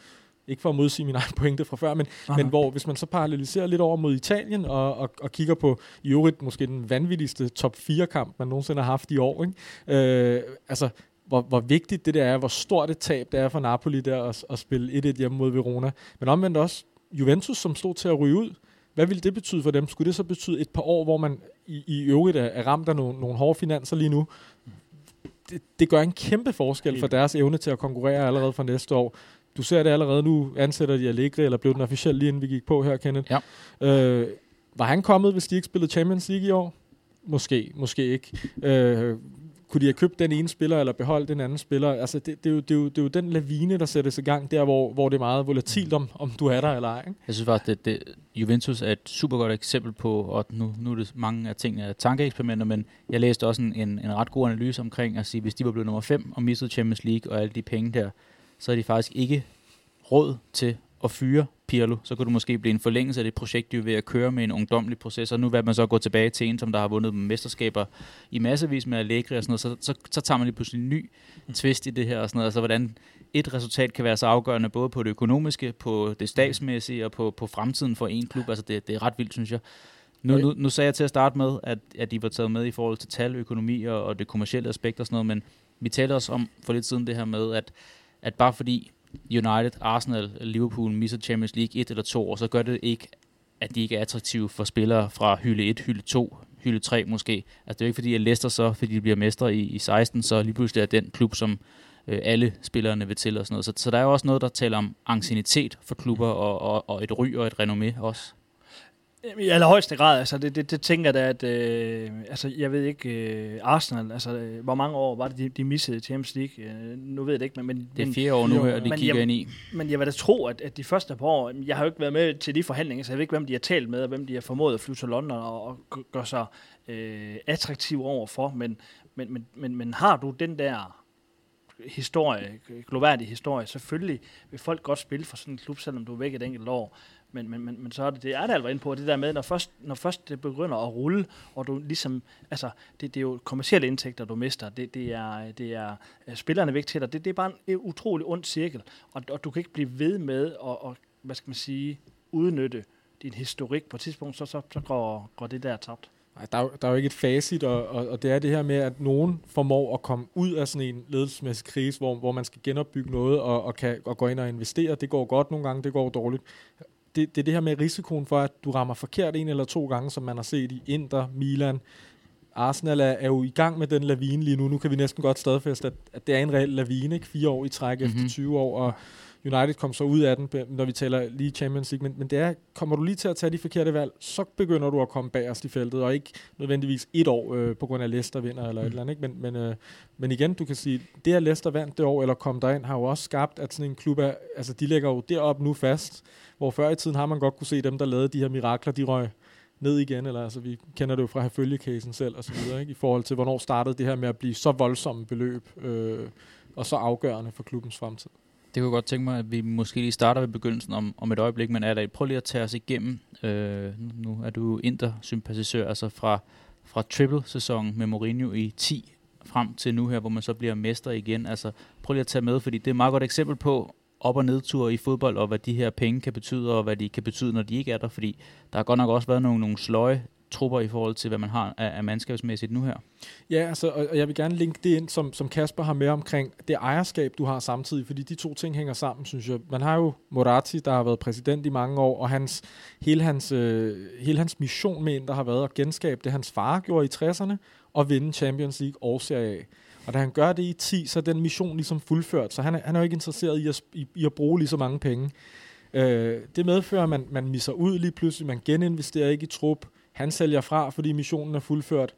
Ikke for at modsige min egen pointe fra før, men, men hvor hvis man så paralleliserer lidt over mod Italien og, og, og kigger på i øvrigt måske den vanvittigste top 4 kamp, man nogensinde har haft i år, ikke? Øh, altså hvor, hvor vigtigt det der er, hvor stort et tab det er for Napoli der at, at spille 1-1 hjemme mod Verona. Men omvendt også Juventus, som stod til at ryge ud. Hvad ville det betyde for dem? Skulle det så betyde et par år, hvor man i, i øvrigt er, er ramt af nogle, nogle hårde finanser lige nu? Det, det gør en kæmpe forskel for deres evne til at konkurrere allerede fra næste år. Du ser det allerede nu, ansætter de Allegri, eller blev den officielt lige inden vi gik på her, Kenneth. Ja. Øh, var han kommet, hvis de ikke spillede Champions League i år? Måske, måske ikke. Øh, kunne de have købt den ene spiller, eller beholdt den anden spiller? Altså, det, det, er jo, det, er jo, det er jo den lavine, der sættes i gang, der hvor, hvor det er meget volatilt, om, om du er der eller ej. Ikke? Jeg synes faktisk, at det, Juventus er et super godt eksempel på, og nu, nu er det mange af tingene tankeeksperimenter, men jeg læste også en, en, en ret god analyse omkring at sige, hvis de var blevet nummer 5 og missede Champions League og alle de penge der, så er de faktisk ikke råd til at fyre Pirlo, så kunne det måske blive en forlængelse af det projekt, de er ved at køre med en ungdomlig proces, og nu vil man så gå tilbage til en, som der har vundet mesterskaber i massevis med Allegri og sådan noget, så, så, så tager man lige pludselig en ny twist i det her og sådan noget, altså hvordan et resultat kan være så afgørende, både på det økonomiske, på det statsmæssige og på, på fremtiden for en klub, altså det, det er ret vildt, synes jeg. Nu, nu, nu sagde jeg til at starte med, at, at de var taget med i forhold til tal, økonomi og, og det kommercielle aspekt og sådan noget, men vi talte også om for lidt siden det her med, at, at bare fordi United, Arsenal, Liverpool misser Champions League et eller to år, så gør det ikke, at de ikke er attraktive for spillere fra hylde 1, hylde 2, hylde 3 måske. Altså det er jo ikke fordi, at Leicester så, fordi de bliver mestre i, i 16, så lige pludselig er den klub, som øh, alle spillerne vil til og sådan noget. Så, så der er jo også noget, der taler om ancienitet for klubber og, og, og et ry og et renommé også. I allerhøjeste grad, altså det, det, det tænker jeg da, at øh, altså jeg ved ikke, øh, Arsenal, altså øh, hvor mange år var det, de, de missede Champions League? Øh, nu ved jeg det ikke, men... men det er fire år nu her, de kigger jeg, ind i. Men jeg vil da tro, at, at de første par år, jeg har jo ikke været med til de forhandlinger, så jeg ved ikke, hvem de har talt med, og hvem de har formået at flyve til London og, og gøre sig øh, attraktiv overfor, men, men, men, men, men har du den der historie, gloværdig historie, selvfølgelig vil folk godt spille for sådan en klub, selvom du er væk et enkelt år. Men, men, men, men så er det, det er det altså inde på, det der med, når først, når først det begynder at rulle, og du ligesom, altså, det, det er jo kommersielle indtægter, du mister, det, det, er, det er øh, spillerne væk til dig, det, det er bare en utrolig ond cirkel, og, og du kan ikke blive ved med at, og, hvad skal man sige, udnytte din historik på et tidspunkt, så, så, så går, går det der tabt. Nej, der, er, der er jo ikke et facit, og, og, og det er det her med, at nogen formår at komme ud af sådan en ledelsesmæssig krise, hvor, hvor man skal genopbygge noget og, og, kan, og gå ind og investere. Det går godt nogle gange, det går dårligt det, det er det her med risikoen for, at du rammer forkert en eller to gange, som man har set i Inter, Milan. Arsenal er, er jo i gang med den lavine lige nu. Nu kan vi næsten godt stadfæste, at, at det er en reel lavine, ikke? Fire år i træk mm-hmm. efter 20 år, og United kom så ud af den, når vi taler lige Champions League, men, men det er, kommer du lige til at tage de forkerte valg, så begynder du at komme bagerst i feltet, og ikke nødvendigvis et år øh, på grund af Leicester vinder eller mm. et eller andet. Ikke? Men, men, øh, men igen, du kan sige, det at Leicester vandt det år, eller kom derind, har jo også skabt, at sådan en klub er, altså de ligger jo derop nu fast, hvor før i tiden har man godt kunne se dem, der lavede de her mirakler, de røg ned igen, eller altså vi kender det jo fra herfølgecasen selv og så videre, ikke? i forhold til hvornår startede det her med at blive så voldsomme beløb øh, og så afgørende for klubbens fremtid. Det kunne jeg godt tænke mig, at vi måske lige starter ved begyndelsen om, om et øjeblik, men Adal, prøv lige at tage os igennem, øh, nu er du intersympatisør, altså fra, fra triple-sæsonen med Mourinho i 10 frem til nu her, hvor man så bliver mester igen. Altså prøv lige at tage med, fordi det er et meget godt eksempel på, op- og nedture i fodbold, og hvad de her penge kan betyde, og hvad de kan betyde, når de ikke er der, fordi der har godt nok også været nogle, nogle sløje trupper i forhold til, hvad man har af, af mandskabsmæssigt nu her. Ja, altså, og jeg vil gerne linke det ind, som, som Kasper har med omkring det ejerskab, du har samtidig, fordi de to ting hænger sammen, synes jeg. Man har jo Moratti, der har været præsident i mange år, og hans, hele, hans, øh, hele hans mission med ind, der har været at genskabe det, hans far gjorde i 60'erne, og vinde Champions League og Serie A. Og da han gør det i 10, så er den mission ligesom fuldført, så han er, han er jo ikke interesseret i at, i, i at bruge lige så mange penge. Øh, det medfører, at man, man misser ud lige pludselig, man geninvesterer ikke i trup, han sælger fra, fordi missionen er fuldført.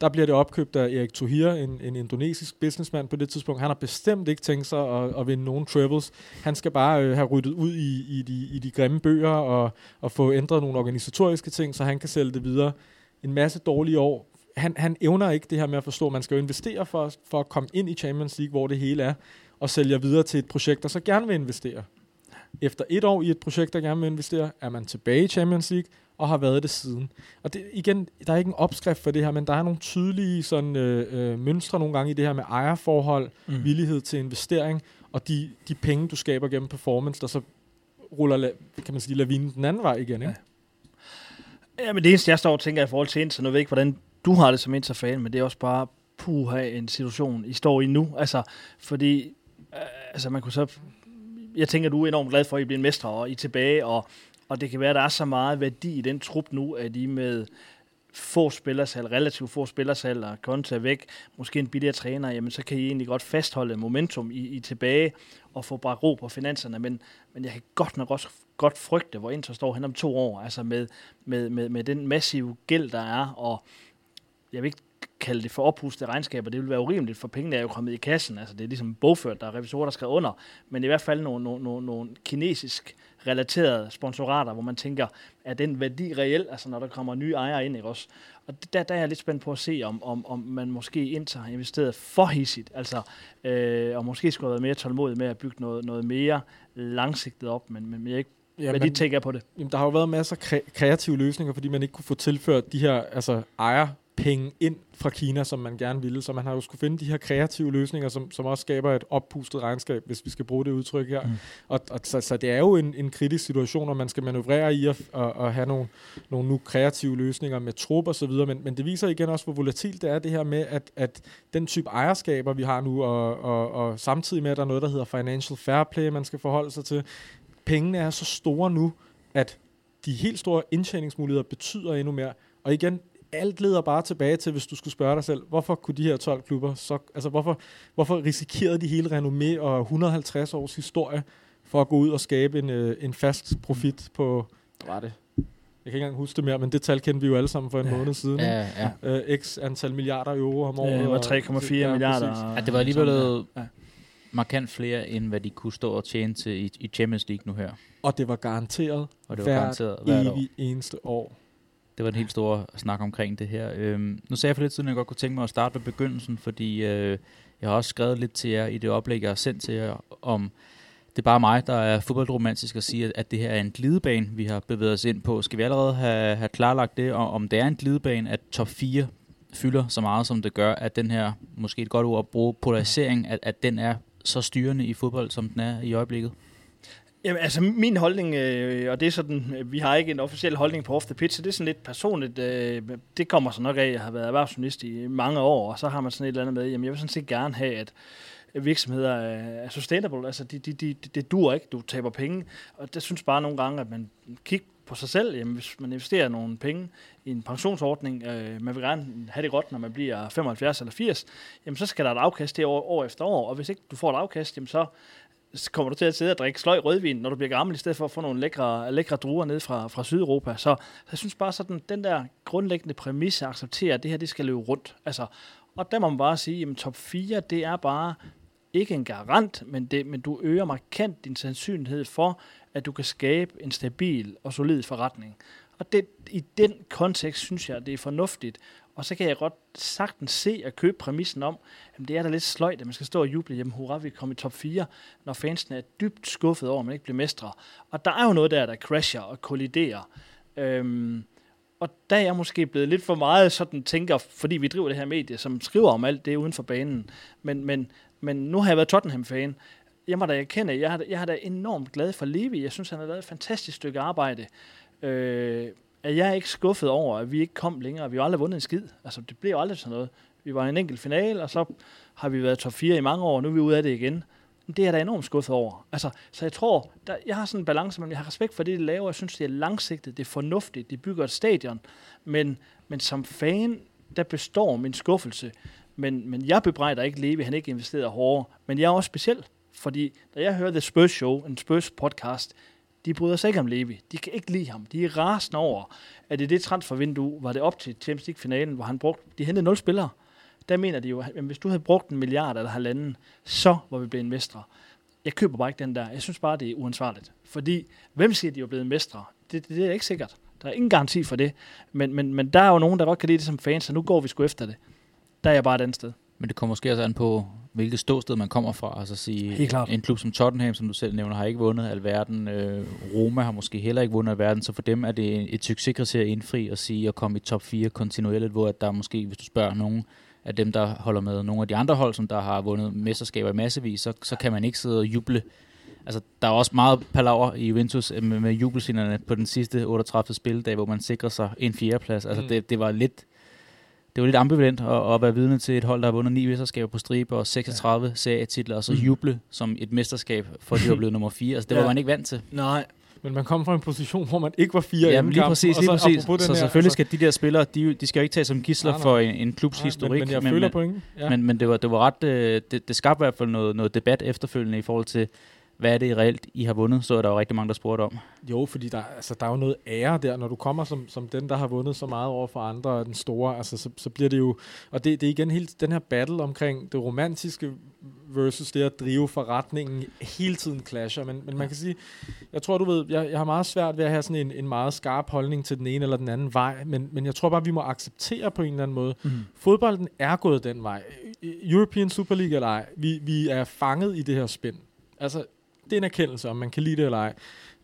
Der bliver det opkøbt af Erik Tohir, en, en indonesisk businessman på det tidspunkt. Han har bestemt ikke tænkt sig at, at vinde nogen travels. Han skal bare øh, have ryddet ud i, i, de, i de grimme bøger og, og få ændret nogle organisatoriske ting, så han kan sælge det videre. En masse dårlige år. Han, han evner ikke det her med at forstå, at man skal jo investere for, for at komme ind i Champions League, hvor det hele er, og sælge videre til et projekt, der så gerne vil investere. Efter et år i et projekt, der gerne vil investere, er man tilbage i Champions League, og har været det siden. Og det, igen, der er ikke en opskrift for det her, men der er nogle tydelige sådan, øh, øh, mønstre nogle gange i det her med ejerforhold, mm. villighed til investering, og de, de penge, du skaber gennem performance, der så ruller, kan man sige, lavinen den anden vej igen, ikke? Ja. ja, men det eneste, jeg står og tænker i forhold til Inter, nu ved jeg ikke, hvordan du har det som Inter-fan, men det er også bare puha en situation, I står i nu. Altså, fordi øh, altså, man kunne så jeg tænker, du er enormt glad for, at I bliver en mestre, og I er tilbage, og og det kan være, at der er så meget værdi i den trup nu, at I med få spillersal, relativt få spillersal, og Konta væk, måske en billigere træner, jamen så kan I egentlig godt fastholde momentum i, i tilbage og få bare ro på finanserne, men, men jeg kan godt nok også godt frygte, hvor Inter står hen om to år, altså med, med, med, med den massive gæld, der er, og jeg vil ikke kalde det for oppustede regnskaber, det vil være urimeligt, for pengene er jo kommet i kassen, altså det er ligesom bogført, der er revisorer, der skal under, men i hvert fald nogle, nogle, nogle, nogle kinesisk relaterede sponsorater, hvor man tænker, er den værdi reel, altså når der kommer nye ejere ind, ikke også? Og der, der er jeg lidt spændt på at se, om, om, om man måske indtager investeret for hissigt, altså, øh, og måske skulle have været mere tålmodig med at bygge noget, noget mere langsigtet op, men, men jeg ikke Ja, Hvad men, de tænker på det? Jamen, der har jo været masser af kre- kreative løsninger, fordi man ikke kunne få tilført de her altså, ejer penge ind fra Kina, som man gerne ville. Så man har jo skulle finde de her kreative løsninger, som, som også skaber et oppustet regnskab, hvis vi skal bruge det udtryk her. Mm. Og, og så, så det er jo en, en kritisk situation, og man skal manøvrere i at, at, at have nogle, nogle nu kreative løsninger med trup og så videre, men, men det viser igen også, hvor volatilt det er det her med, at, at den type ejerskaber, vi har nu, og, og, og samtidig med, at der er noget, der hedder financial fair play, man skal forholde sig til, pengene er så store nu, at de helt store indtjeningsmuligheder betyder endnu mere. Og igen, alt leder bare tilbage til, hvis du skulle spørge dig selv, hvorfor kunne de her 12 klubber, så, altså hvorfor, hvorfor risikerede de hele renommé og 150 års historie for at gå ud og skabe en, øh, en fast profit på, hvad var det? Jeg kan ikke engang huske det mere, men det tal kendte vi jo alle sammen for en ja. måned siden. Ja, ja. Øh, x antal milliarder euro om året. Ja, det var og- 3,4 ja, milliarder. Ja, det var alligevel ja. markant flere, end hvad de kunne stå og tjene til i, i Champions League nu her. Og det var garanteret Og det var hvert garanteret hvert år. evig eneste år. Det var en helt stor snak omkring det her. Øhm, nu sagde jeg for lidt siden, at jeg godt kunne tænke mig at starte ved begyndelsen, fordi øh, jeg har også skrevet lidt til jer i det oplæg, jeg har sendt til jer, om det er bare mig, der er fodboldromantisk og siger, at, at det her er en glidebane, vi har bevæget os ind på. Skal vi allerede have, have klarlagt det, og om det er en glidebane, at top 4 fylder så meget, som det gør, at den her, måske et godt ord at bruge, polarisering, at, at den er så styrende i fodbold, som den er i øjeblikket? Jamen, altså min holdning, øh, og det er sådan, øh, vi har ikke en officiel holdning på off the pitch, så det er sådan lidt personligt. Øh, det kommer så nok af, at jeg har været erhvervsjournalist i mange år, og så har man sådan et eller andet med, jamen jeg vil sådan set gerne have, at virksomheder er sustainable, altså de, de, de, det dur ikke, du taber penge, og det synes bare nogle gange, at man kigger på sig selv, jamen hvis man investerer nogle penge i en pensionsordning, øh, man vil gerne have det godt, når man bliver 75 eller 80, jamen så skal der et afkast det år, år efter år, og hvis ikke du får et afkast, jamen så kommer du til at sidde og drikke sløj rødvin, når du bliver gammel, i stedet for at få nogle lækre, lækre druer ned fra, fra Sydeuropa. Så, så jeg synes bare sådan, den der grundlæggende præmis at acceptere, at det her det skal løbe rundt. Altså, og der må man bare sige, at top 4, det er bare ikke en garant, men, det, men du øger markant din sandsynlighed for, at du kan skabe en stabil og solid forretning. Og det, i den kontekst synes jeg, det er fornuftigt. Og så kan jeg godt sagtens se at købe præmissen om, at det er da lidt sløjt, at man skal stå og juble, jamen hurra, vi kom i top 4, når fansene er dybt skuffet over, at man ikke bliver mestre. Og der er jo noget der, der crasher og kolliderer. Øhm, og der er jeg måske blevet lidt for meget sådan tænker, fordi vi driver det her medie, som skriver om alt det uden for banen. Men, men, men nu har jeg været Tottenham-fan. Jeg må da erkende, jeg har, jeg har da enormt glad for Levi. Jeg synes, han har lavet et fantastisk stykke arbejde. Øh, at jeg ikke skuffet over, at vi ikke kom længere. Vi har aldrig vundet en skid. Altså, det blev jo aldrig sådan noget. Vi var i en enkelt final, og så har vi været top 4 i mange år, og nu er vi ude af det igen. Men det er jeg da enormt skuffet over. Altså, så jeg tror, der, jeg har sådan en balance, men jeg har respekt for det, de laver. Jeg synes, det er langsigtet, det er fornuftigt. De bygger et stadion. Men, men som fan, der består min skuffelse. Men, men jeg bebrejder ikke Levi, han ikke investeret hårdere. Men jeg er også speciel, fordi da jeg hører The Spurs Show, en Spurs podcast, de bryder sig ikke om Levi. De kan ikke lide ham. De er rasende over, at i det transfervindue var det op til Champions League-finalen, hvor han brugte, de hentede nul spillere. Der mener de jo, at hvis du havde brugt en milliard eller halvanden, så var vi blevet mestre. Jeg køber bare ikke den der. Jeg synes bare, det er uansvarligt. Fordi, hvem siger, de er blevet mestre? Det, det, det er ikke sikkert. Der er ingen garanti for det. Men, men, men der er jo nogen, der godt kan lide det som fans, så nu går vi sgu efter det. Der er jeg bare et andet sted. Men det kommer måske også an på, hvilket ståsted man kommer fra. Altså sige, Helt klart. en klub som Tottenham, som du selv nævner, har ikke vundet alverden. Øh, Roma har måske heller ikke vundet alverden, så for dem er det et, succeskriterie at indfri og sige at komme i top 4 kontinuerligt, hvor at der måske, hvis du spørger nogen af dem, der holder med nogle af de andre hold, som der har vundet mesterskaber i massevis, så, så kan man ikke sidde og juble. Altså, der er også meget palaver i Juventus med, med jubelscenerne på den sidste 38. spildag, hvor man sikrer sig en fjerdeplads. Altså, Mm. det, det var lidt det var lidt ambivalent at, at være vidne til et hold, der har vundet ni mesterskaber på stribe og 36 ja. serietitler, og så Mm. juble som et mesterskab, for at de var blevet nummer 4. Altså, det var Ja. man ikke vant til. Nej. Men man kom fra en position, hvor man ikke var fire i Ja, anden lige præcis, lige så præcis. apropos Så den her, selvfølgelig altså- skal de der spillere, de, de skal jo ikke tage som gisler Nej, nej. for en, en klubs Nej, historik. Men, men jeg men, føler men. Ja. men, men det var, det var ret, øh, det, det skabte i hvert fald noget, noget debat efterfølgende i forhold til, hvad er det reelt, I har vundet, så er der jo rigtig mange, der spurgte om. Jo, fordi der, altså, der er jo noget ære der, når du kommer som, som den, der har vundet så meget over for andre, den store, altså, så, så bliver det jo, og det, det er igen helt den her battle omkring det romantiske versus det at drive forretningen hele tiden clasher, men, men man kan sige, jeg tror, du ved, jeg, jeg har meget svært ved at have sådan en, en meget skarp holdning til den ene eller den anden vej, men, men jeg tror bare, vi må acceptere på en eller anden måde, Mm. fodbolden er gået den vej. European Super League eller ej, vi, vi er fanget i det her spænd. Altså, det er en erkendelse, om man kan lide det eller ej.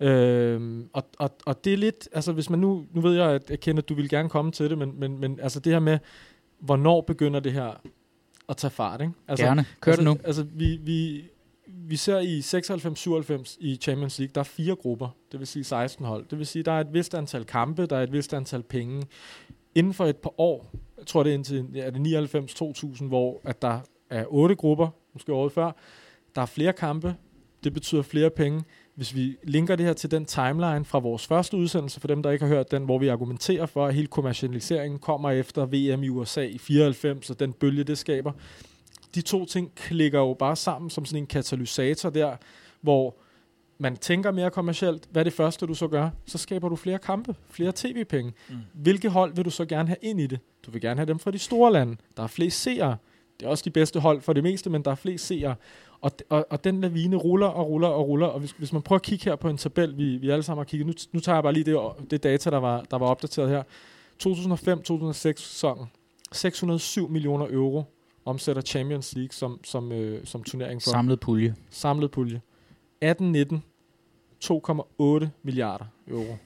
Øhm, og, og, og det er lidt, altså hvis man nu, nu ved jeg, at jeg kender, at du vil gerne komme til det, men, men, men altså det her med, hvornår begynder det her at tage fart, ikke? Altså, Gerne. Kør altså, det nu. Altså, vi, vi, vi ser i 96-97 i Champions League, der er fire grupper, det vil sige 16 hold. Det vil sige, der er et vist antal kampe, der er et vist antal penge. Inden for et par år, jeg tror det er indtil ja, er det 99-2000, hvor at der er otte grupper, måske året før, der er flere kampe, det betyder flere penge. Hvis vi linker det her til den timeline fra vores første udsendelse, for dem, der ikke har hørt den, hvor vi argumenterer for, at hele kommercialiseringen kommer efter VM i USA i 94, og den bølge, det skaber. De to ting klikker jo bare sammen som sådan en katalysator der, hvor man tænker mere kommercielt. Hvad er det første, du så gør? Så skaber du flere kampe, flere tv-penge. Mm. Hvilke hold vil du så gerne have ind i det? Du vil gerne have dem fra de store lande. Der er flest seere. Det er også de bedste hold for det meste, men der er flest seere. Og, og, og den lavine ruller og ruller og ruller. Og hvis, hvis man prøver at kigge her på en tabel, vi, vi alle sammen har kigget. Nu, nu tager jeg bare lige det, det data, der var, der var opdateret her. 2005-2006 sæsonen. 607 millioner euro omsætter Champions League som, som, øh, som turnering for Samlet pulje. samlet pulje. 18-19, 2,8 milliarder euro.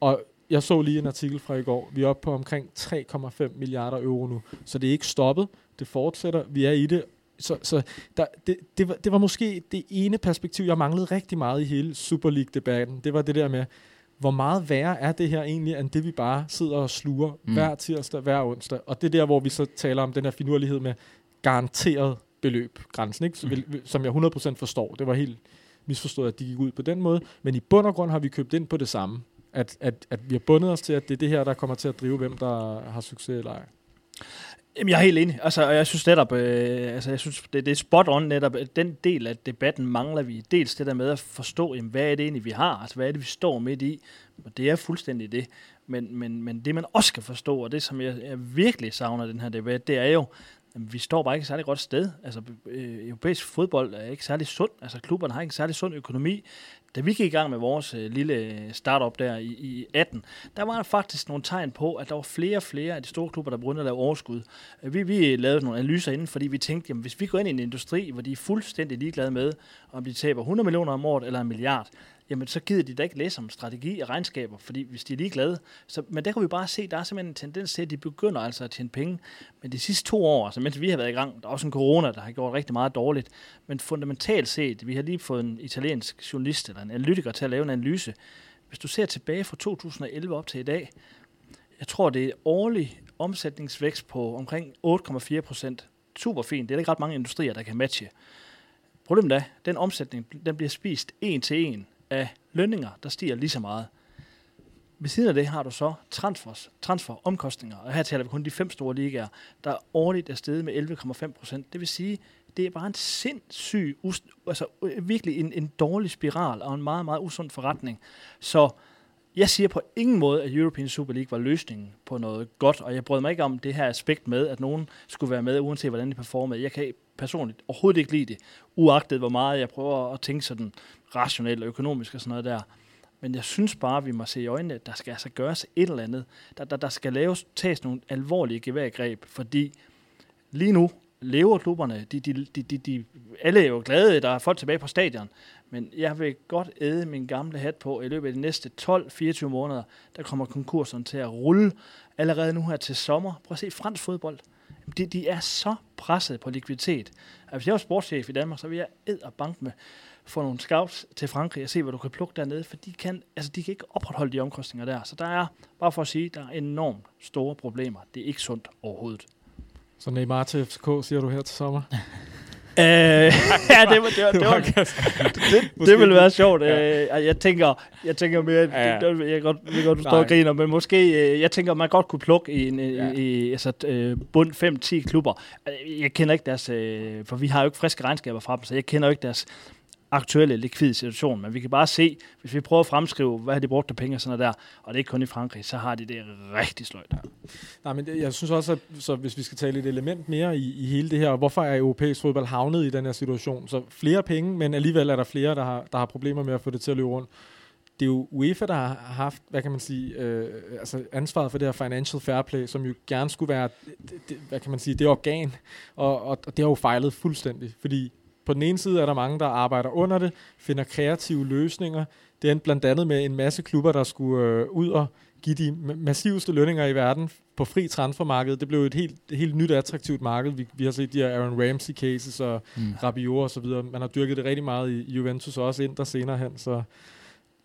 Og jeg så lige en artikel fra i går. Vi er oppe på omkring 3,5 milliarder euro nu. Så det er ikke stoppet. Det fortsætter. Vi er i det. Så, så der, det, det, var, det var måske det ene perspektiv, jeg manglede rigtig meget i hele Super League-debatten. Det var det der med, hvor meget værre er det her egentlig, end det vi bare sidder og sluger Mm. hver tirsdag, hver onsdag. Og det er der, hvor vi så taler om den her finurlighed med garanteret beløb, grænsen, ikke? Så, Mm. som jeg 100% forstår. Det var helt misforstået, at de gik ud på den måde. Men i bund og grund har vi købt ind på det samme. At, at, at vi har bundet os til, at det er det her, der kommer til at drive, hvem der har succes eller ej. Jamen, jeg er helt enig. Altså, og jeg synes netop, øh, altså, jeg synes, det, det er spot on netop, den del af debatten mangler vi. Dels det der med at forstå, jamen, hvad er det egentlig, vi har? Altså, hvad er det, vi står midt i? Og det er fuldstændig det. Men, men, men det, man også skal forstå, og det, som jeg, jeg virkelig savner i den her debat, det er jo, jamen, vi står bare ikke et særlig godt sted. Altså, øh, europæisk fodbold er ikke særlig sund. Altså, klubberne har ikke en særlig sund økonomi. Da vi gik i gang med vores øh, lille øh, startup der i, i 18, der var der faktisk nogle tegn på, at der var flere og flere af de store klubber, der begyndte at lave overskud. Øh, vi, vi øh, lavede nogle analyser inden, fordi vi tænkte, jamen, hvis vi går ind i en industri, hvor de er fuldstændig ligeglade med, om de taber 100 millioner om året eller en milliard, jamen så gider de da ikke læse om strategi og regnskaber, fordi hvis de er ligeglade. Så, men der kan vi bare se, der er simpelthen en tendens til, at de begynder altså at tjene penge. Men de sidste to år, altså mens vi har været i gang, der er også en corona, der har gjort rigtig meget dårligt, men fundamentalt set, vi har lige fået en italiensk journalist eller en analytiker til at lave en analyse. Hvis du ser tilbage fra 2011 op til i dag, jeg tror, det er årlig omsætningsvækst på omkring 8,4 procent. Super fint. Det er der ikke ret mange industrier, der kan matche. Problemet er, den omsætning den bliver spist en til en af lønninger, der stiger lige så meget. Ved siden af det har du så transfers, transferomkostninger, og her taler vi kun de fem store ligaer, der årligt er steget med 11,5 procent. Det vil sige, det er bare en sindssyg, us- altså øh, virkelig en, en dårlig spiral og en meget, meget usund forretning. Så jeg siger på ingen måde, at European Super League var løsningen på noget godt, og jeg brød mig ikke om det her aspekt med, at nogen skulle være med, uanset hvordan de performede. Jeg kan personligt overhovedet ikke lide det, uagtet hvor meget jeg prøver at tænke sådan rationelt og økonomisk og sådan noget der. Men jeg synes bare, at vi må se i øjnene, at der skal altså gøres et eller andet. Der, der, der skal laves, tages nogle alvorlige geværgreb, fordi lige nu lever klubberne, de, de, de, de, de, alle er jo glade, der er folk tilbage på stadion, men jeg vil godt æde min gamle hat på, i løbet af de næste 12-24 måneder, der kommer konkurserne til at rulle allerede nu her til sommer. Prøv at se fransk fodbold. De, de er så presset på likviditet. At hvis jeg var sportschef i Danmark, så ville jeg æd og bank med få nogle scouts til Frankrig og se, hvad du kan plukke dernede, for de kan, altså, de kan ikke opretholde de omkostninger der. Så der er, bare for at sige, der er enormt store problemer. Det er ikke sundt overhovedet. Så Neymar til FCK, siger du her til sommer? Øh, ja, det, var, det, var, det, var, det, det ville være sjovt. Ja. Jeg tænker, jeg tænker mere, Ja, ja. jeg godt, jeg godt du står og griner, men måske, øh, jeg tænker, man godt kunne plukke i en Ja. i, altså, øh, bund 5-10 klubber. Øh, Jeg kender ikke deres, øh, for vi har jo ikke friske regnskaber fra dem, så jeg kender jo ikke deres aktuelle likvide situation, men vi kan bare se, hvis vi prøver at fremskrive, hvad har de brugt af penge og sådan noget der, og det er ikke kun i Frankrig, så har de det rigtig sløjt. Nej, men det- jeg synes også, at så hvis vi skal tale et element mere i, i hele det her, hvorfor er europæisk fodbold havnet i den her situation? Så flere penge, men alligevel er der flere, der har, der har problemer med at få det til at løbe rundt. Det er jo UEFA, der har haft, hvad kan man sige, øh, altså ansvaret for det her financial fair play, som jo gerne skulle være, det, det, hvad kan man sige, det organ, og, og, og det har jo fejlet fuldstændig, fordi på den ene side er der mange, der arbejder under det, finder kreative løsninger. Det endte blandt andet med en masse klubber, der skulle øh, ud og give de massivste lønninger i verden på fri transfermarked. Det blev et helt, helt nyt attraktivt marked. Vi, vi har set de her Aaron Ramsey cases og mm. Rabiot og så videre. Man har dyrket det rigtig meget i Juventus og også ind der senere hen, så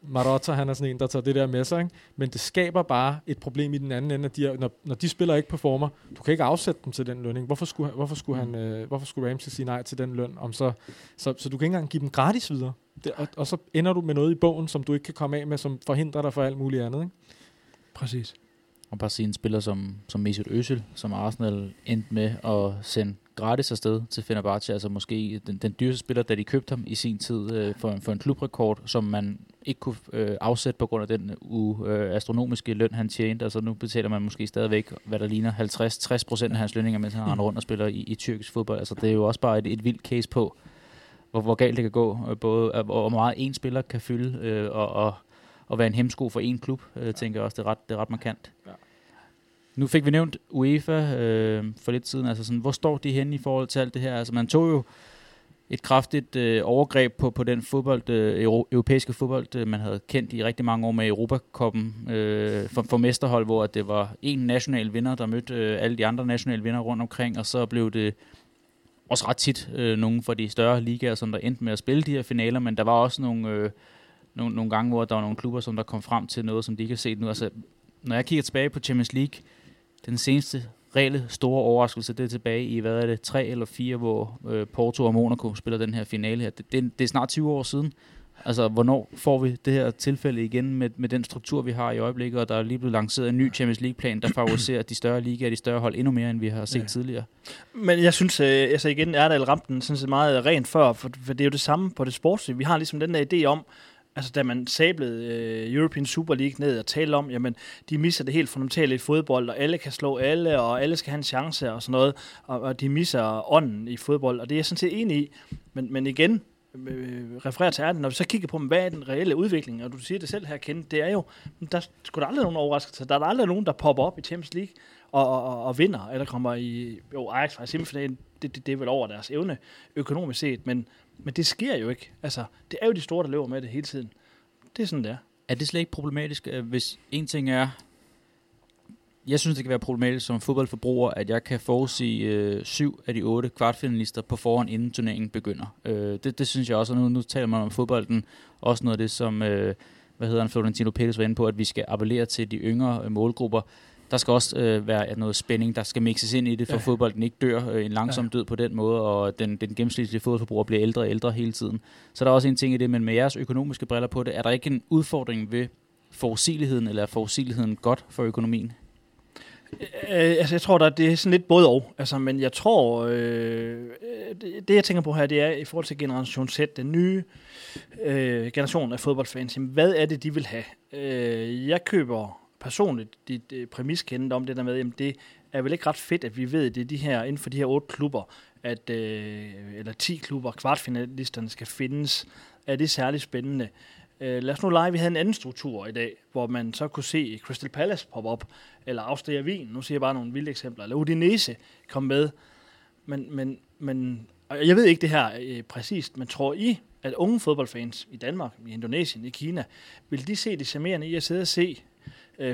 Marotta, han er sådan en, der tager det der med sig, ikke? men det skaber bare et problem i den anden ende, at de er, når, når de spiller ikke performer, du kan ikke afsætte dem til den lønning. Hvorfor skulle, hvorfor skulle, han, øh, hvorfor skulle Ramsey sige nej til den løn? Om så, så, så du kan ikke engang give dem gratis videre. Det, og, og så ender du med noget i bogen, som du ikke kan komme af med, som forhindrer dig for alt muligt andet. Ikke? Præcis. Og bare sige en spiller som, som Mesut Özil, som Arsenal endte med at sende gratis afsted til Fenerbahce, altså måske den, den dyreste spiller, da de købte ham i sin tid øh, for, for en klubrekord, som man ikke kunne øh, afsætte på grund af den u, øh, astronomiske løn, han tjente. Altså nu betaler man måske stadigvæk, hvad der ligner 50-60 procent af hans lønninger, mens han render rundt og spiller i, i tyrkisk fodbold. Altså det er jo også bare et, et vildt case på, hvor, hvor galt det kan gå, øh, både øh, hvor meget en spiller kan fylde, øh, og, og, og være en hemsko for en klub, øh, tænker jeg også, det er ret, det er ret markant. Ja. Nu fik vi nævnt UEFA øh, for lidt siden. Altså sådan, hvor står de henne i forhold til alt det her? Altså man tog jo et kraftigt øh, overgreb på, på den fodbold, øh, europæiske fodbold, øh, man havde kendt i rigtig mange år med Europakoppen øh, for, for mesterhold, hvor det var en national vinder, der mødte øh, alle de andre nationale vinder rundt omkring, og så blev det også ret tit øh, nogle fra de større ligaer, som der endte med at spille de her finaler, men der var også nogle, øh, nogle, nogle gange, hvor der var nogle klubber, som der kom frem til noget, som de ikke har set nu. Altså, når jeg kigger tilbage på Champions League, den seneste reelle store overraskelse, det er tilbage i, hvad er det, tre eller fire, hvor øh, Porto og Monaco spiller den her finale her. Det, det, det er snart 20 år siden. Altså, hvornår får vi det her tilfælde igen med, med den struktur, vi har i øjeblikket, og der er lige blevet lanceret en ny Champions League-plan, der favoriserer de større ligaer de større hold endnu mere, end vi har set ja. tidligere. Men jeg synes, øh, altså igen, Erdal ramte den sådan set meget rent før, for, for det er jo det samme på det sportslige. Vi har ligesom den der idé om, altså da man sablede øh, European Super League ned og talte om, jamen, de misser det helt fundamentale i fodbold, og alle kan slå alle, og alle skal have en chance og sådan noget, og, og de misser ånden i fodbold, og det er jeg sådan set enig i. Men, men igen, øh, refererer til Erden, når vi så kigger på, hvad er den reelle udvikling, og du siger det selv her, Kent, det er jo, der skulle der aldrig nogen overraskelse. Der er der aldrig nogen, der popper op i Champions League og, og, og vinder, eller kommer i, jo, Ajax var i semifinalen, det, det, det er vel over deres evne økonomisk set, men men det sker jo ikke. Altså, det er jo de store, der løber med det hele tiden. Det er sådan, det er. Er det slet ikke problematisk, hvis en ting er, jeg synes, det kan være problematisk som fodboldforbruger, at jeg kan forudsige øh, syv af de otte kvartfinalister på forhånd, inden turneringen begynder. Øh, det, det synes jeg også, og nu, nu taler man om fodbolden, også noget af det, som, øh, hvad hedder han, Florentino Pérez var inde på, at vi skal appellere til de yngre øh, målgrupper der skal også øh, være noget spænding, der skal mixes ind i det, for ja. fodbolden ikke dør øh, en langsom ja. død på den måde, og den, den gennemsnitlige fodboldforbruger bliver ældre og ældre hele tiden. Så der er også en ting i det, men med jeres økonomiske briller på det, er der ikke en udfordring ved forudsigeligheden, eller er forudsigeligheden godt for økonomien? Øh, altså, jeg tror, der det er sådan lidt både og. Altså, men jeg tror, øh, det, det, jeg tænker på her, det er i forhold til Generation Z, den nye øh, generation af fodboldfans. Jamen, hvad er det, de vil have? Øh, jeg køber personligt dit øh, præmis kendt om det der med, jamen det er vel ikke ret fedt, at vi ved, at det er de her, inden for de her otte klubber, at, øh, eller 10 klubber, kvartfinalisterne skal findes. Er det særligt spændende? Øh, lad os nu lege, at vi havde en anden struktur i dag, hvor man så kunne se Crystal Palace poppe op, eller Austria Wien, nu siger jeg bare nogle vilde eksempler, eller Udinese komme med. Men, men, men og jeg ved ikke det her øh, præcist, men tror I, at unge fodboldfans i Danmark, i Indonesien, i Kina, vil de se det charmerende i at sidde og se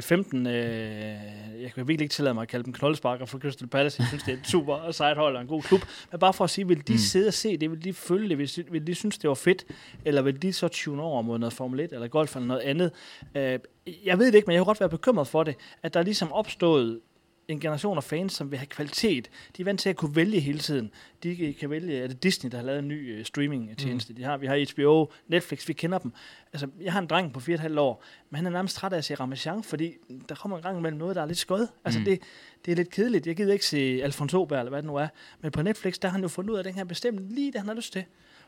15, øh, øh, jeg kan virkelig ikke tillade mig at kalde dem knoldesparker for Crystal Palace. Jeg synes, det er et super sejt hold og en god klub. Men bare for at sige, vil de mm. sidde og se det? Vil de følge det? Vil, vil de synes, det var fedt? Eller vil de så tune over mod noget Formel 1 eller golf eller noget andet? Øh, jeg ved det ikke, men jeg har godt været bekymret for det, at der er ligesom opstået en generation af fans, som vil have kvalitet. De er vant til at kunne vælge hele tiden. De kan vælge, er det Disney, der har lavet en ny uh, streaming-tjeneste. Mm. De har, vi har HBO, Netflix, vi kender dem. Altså, jeg har en dreng på 4,5 år, men han er nærmest træt af at se Ramachan, fordi der kommer en gang imellem noget, der er lidt skød. Altså, mm. det, det er lidt kedeligt. Jeg gider ikke se Alfonso Oberg, eller hvad det nu er. Men på Netflix, der har han jo fundet ud af, at den her bestemt lige det, han har lyst til.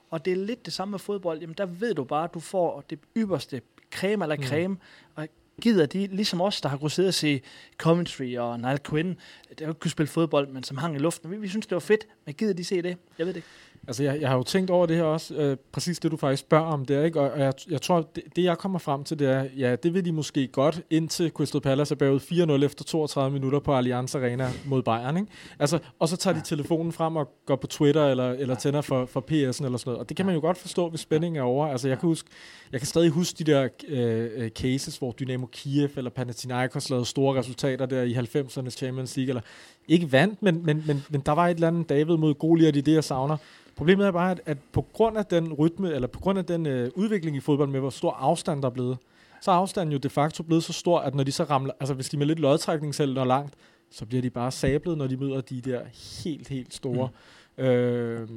Og det er lidt det samme med fodbold. Jamen, der ved du bare, at du får det ypperste creme eller mm. creme. Mm. Og gider de, ligesom os, der har kunnet sidde og se Coventry og Niall Quinn, der jo ikke kunne spille fodbold, men som hang i luften. Vi, vi synes, det var fedt, men gider de se det? Jeg ved det ikke. Altså, jeg, jeg har jo tænkt over det her også, øh, præcis det, du faktisk spørger om det, ikke? Og, og jeg, jeg tror, det, det, jeg kommer frem til, det er, ja, det vil de måske godt, indtil Crystal Palace er bagud 4-0 efter 32 minutter på Allianz Arena mod Bayern, ikke? Altså, og så tager de telefonen frem og går på Twitter, eller, eller tænder for, for PS'en eller sådan noget. Og det kan man jo godt forstå, hvis spændingen er over. Altså, jeg kan, huske, jeg kan stadig huske de der øh, øh cases, hvor Dynamo Kiev eller Panathinaikos lavede store resultater der i 90'ernes Champions League, eller ikke vandt, men, men, men, men der var et eller andet David mod Goliath i det, jeg savner. Problemet er bare, at, at på grund af den rytme, eller på grund af den øh, udvikling i fodbold med, hvor stor afstand der er blevet, så er afstanden jo de facto blevet så stor, at når de så ramler, altså hvis de med lidt lodtrækning selv når langt, så bliver de bare sablet, når de møder de der helt, helt store. Mm. Øh,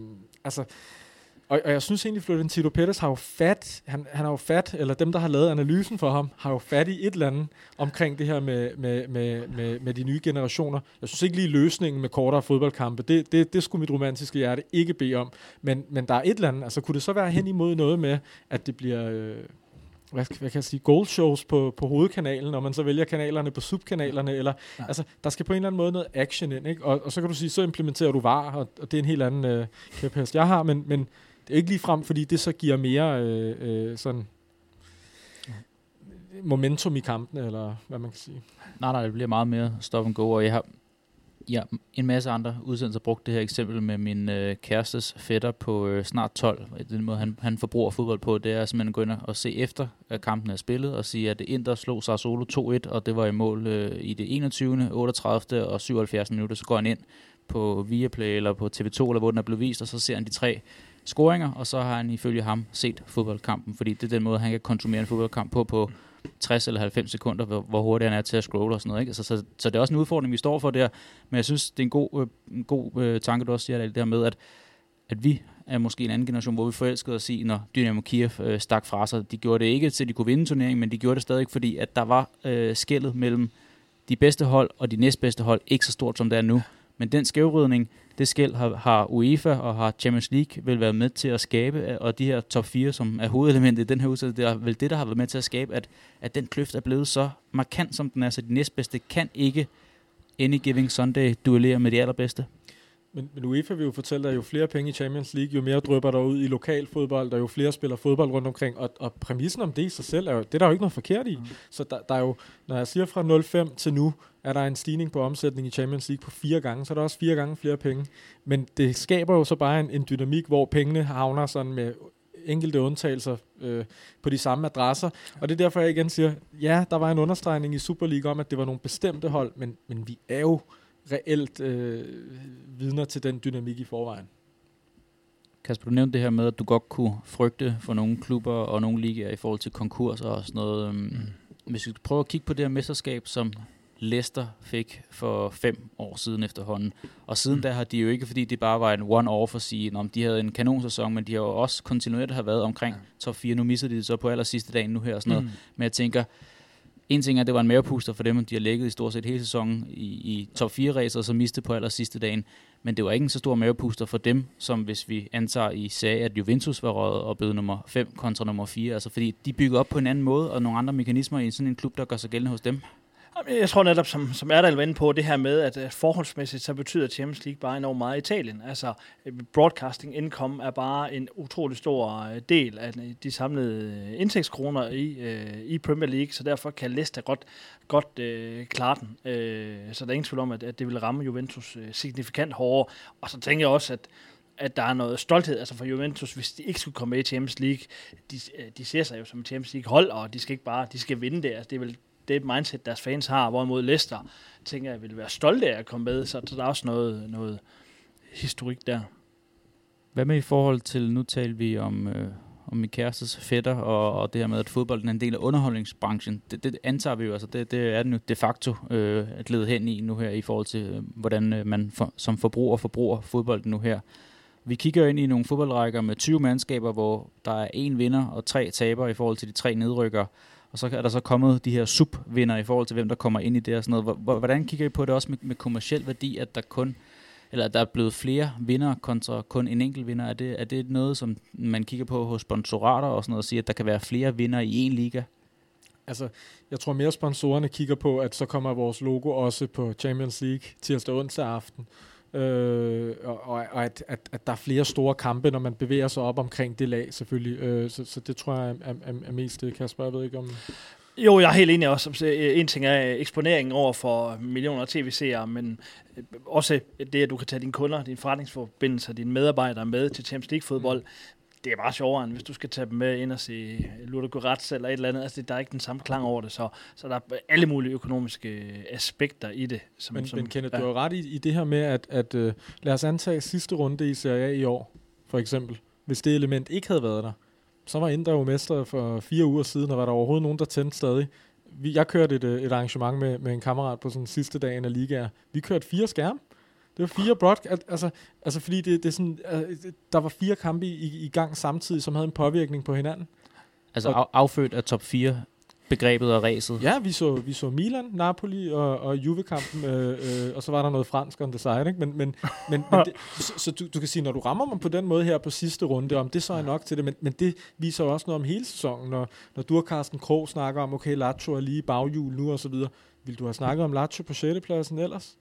altså, og, og jeg synes egentlig, Florentino Pettis har jo fat, han, han har jo fat, eller dem, der har lavet analysen for ham, har jo fat i et eller andet omkring det her med, med, med, med, med de nye generationer. Jeg synes ikke lige løsningen med kortere fodboldkampe, det, det, det skulle mit romantiske hjerte ikke bede om. Men, men der er et eller andet, altså kunne det så være hen imod noget med, at det bliver... Øh, hvad, hvad kan jeg sige, gold shows på, på hovedkanalen, og man så vælger kanalerne på subkanalerne, eller, ja. altså, der skal på en eller anden måde noget action ind, ikke? Og, og så kan du sige, så implementerer du VAR, og, og det er en helt anden øh, kæphest, jeg har, men, men det er ikke lige frem, fordi det så giver mere øh, øh, sådan momentum i kampen, eller hvad man kan sige. Nej, nej, det bliver meget mere stop and go, og jeg har ja, en masse andre udsendelser brugt det her eksempel med min øh, kærestes fætter på øh, snart 12. Den måde, han, han forbruger fodbold på, det er simpelthen at gå ind og se efter, at kampen er spillet, og sige, at Inter slog sig solo 2-1, og det var i mål øh, i det 21., 38. og 77. minutter. Så går han ind på Viaplay eller på TV2, eller hvor den er blevet vist, og så ser han de tre scoringer, og så har han ifølge ham set fodboldkampen, fordi det er den måde, han kan konsumere en fodboldkamp på, på 60 eller 90 sekunder, hvor, hvor hurtigt han er til at scrolle og sådan noget. Ikke? Så, så, så det er også en udfordring, vi står for der, men jeg synes, det er en god, øh, en god øh, tanke, du også siger, det der med, at, at vi er måske en anden generation, hvor vi forelskede os i, når Dynamo Kiev øh, stak fra sig. De gjorde det ikke til, de kunne vinde turneringen, men de gjorde det stadig, fordi at der var øh, skældet mellem de bedste hold og de næstbedste hold ikke så stort, som det er nu. Men den skævridning, det skæld har, har UEFA og har Champions League vil været med til at skabe, og de her top 4, som er hovedelementet i den her udsendelse, det er vel det, der har været med til at skabe, at, at den kløft er blevet så markant, som den er, så de næstbedste kan ikke any giving Sunday duellere med de allerbedste. Men, men UEFA vil jo fortælle dig, at jo flere penge i Champions League, jo mere drøber der ud i lokal fodbold, og jo flere spiller fodbold rundt omkring. Og, og præmissen om det i sig selv, er jo, det er der jo ikke noget forkert i. Mm. Så der, der er jo, når jeg siger fra 0,5 til nu, er der en stigning på omsætning i Champions League på fire gange, så er der også fire gange flere penge. Men det skaber jo så bare en, en dynamik, hvor pengene havner sådan med enkelte undtagelser øh, på de samme adresser. Og det er derfor, jeg igen siger, ja, der var en understregning i Super League om, at det var nogle bestemte hold, men, men vi er jo reelt øh, vidner til den dynamik i forvejen. Kasper, du nævnte det her med, at du godt kunne frygte for nogle klubber og nogle ligaer i forhold til konkurser og sådan noget. Øhm, mm. Hvis vi prøver at kigge på det her mesterskab, som Leicester fik for fem år siden efterhånden. Og siden mm. da har de jo ikke, fordi det bare var en one-off at sige, om de havde en kanonsæson, men de har jo også kontinuerligt har været omkring ja. top 4. Nu missede de det så på aller sidste dagen nu her og sådan noget. Mm. Men jeg tænker, en ting er, at det var en mavepuster for dem, at de har ligget i stort set hele sæsonen i, i top 4 racer, og så miste på aller sidste dagen. Men det var ikke en så stor mavepuster for dem, som hvis vi antager i sag, at Juventus var røget og blev nummer 5 kontra nummer 4. Altså fordi de bygger op på en anden måde, og nogle andre mekanismer i sådan en klub, der gør sig gældende hos dem. Jeg tror netop, som, som Erdal var inde på, det her med, at forholdsmæssigt, så betyder Champions League bare enormt meget i Italien. Altså, øh, broadcasting income er bare en utrolig stor øh, del af de samlede øh, indtægtskroner i, i Premier League, så derfor kan Leicester godt, godt øh, klare den. Øh, så der er ingen tvivl om, at, at det vil ramme Juventus signifikant hårdere. Og så tænker jeg også, at at der er noget stolthed altså for Juventus, hvis de ikke skulle komme med i Champions League. De, de ser sig jo som et Champions League hold, og de skal ikke bare de skal vinde det. Altså, det er vel det mindset, deres fans har, hvorimod Leicester, tænker jeg, vil være stolte af at komme med, så der er også noget, noget historik der. Hvad med i forhold til, nu taler vi om, øh, om min kærestes fætter, og, og det her med, at fodbolden er en del af underholdningsbranchen. Det, det antager vi jo, altså det, det er den jo de facto øh, at lede hen i nu her, i forhold til, øh, hvordan øh, man for, som forbruger forbruger fodbolden nu her. Vi kigger ind i nogle fodboldrækker med 20 mandskaber, hvor der er en vinder og tre taber i forhold til de tre nedrykker. Og så er der så kommet de her subvinder i forhold til, hvem der kommer ind i det og sådan noget. Hvordan kigger I på det også med, med kommersiel værdi, at der kun eller der er blevet flere vinder kontra kun en enkelt vinder? Er det, er det noget, som man kigger på hos sponsorater og sådan noget, og siger, at der kan være flere vinder i en liga? Altså, jeg tror mere sponsorerne kigger på, at så kommer vores logo også på Champions League tirsdag onsdag aften. Øh, og og at, at, at der er flere store kampe, når man bevæger sig op omkring det lag, selvfølgelig. Øh, så, så det tror jeg er, er, er mest det, Kasper. Jeg ved ikke om... Jo, jeg er helt enig også. En ting er eksponeringen over for millioner af tv-seere, men øh, også det, at du kan tage dine kunder, dine forretningsforbindelser, dine medarbejdere med til Champions League-fodbold. Det er bare sjovere, end hvis du skal tage dem med ind og se Ludogorets eller et eller andet. Altså, der er ikke den samme klang over det, så, så der er alle mulige økonomiske aspekter i det. Som, men, som, men Kenneth, ja. du har ret i, i det her med, at, at uh, lad os antage sidste runde i Serie A i år, for eksempel. Hvis det element ikke havde været der, så var Indre jo mester for fire uger siden, og var der overhovedet nogen, der tændte stadig. Vi, jeg kørte et, øh, et arrangement med, med en kammerat på sådan sidste dagen af ligaer. Vi kørte fire skærme. Det var fire broadcast, altså, altså fordi det, det er sådan, uh, der var fire kampe i, i gang samtidig, som havde en påvirkning på hinanden. Altså af, affødt af top 4 begrebet og ræset. Ja, vi så, vi så Milan, Napoli og, og Juve-kampen, øh, øh, og så var der noget fransk on the side, ikke? Men, men, men, men det, så, så du, du kan sige, når du rammer mig på den måde her på sidste runde, om det så er nok til det, men, men det viser også noget om hele sæsonen, når, når du og Carsten Krog snakker om, okay, Lazio er lige baghjul nu og så videre. Vil du have snakket om Lazio på 6. pladsen ellers?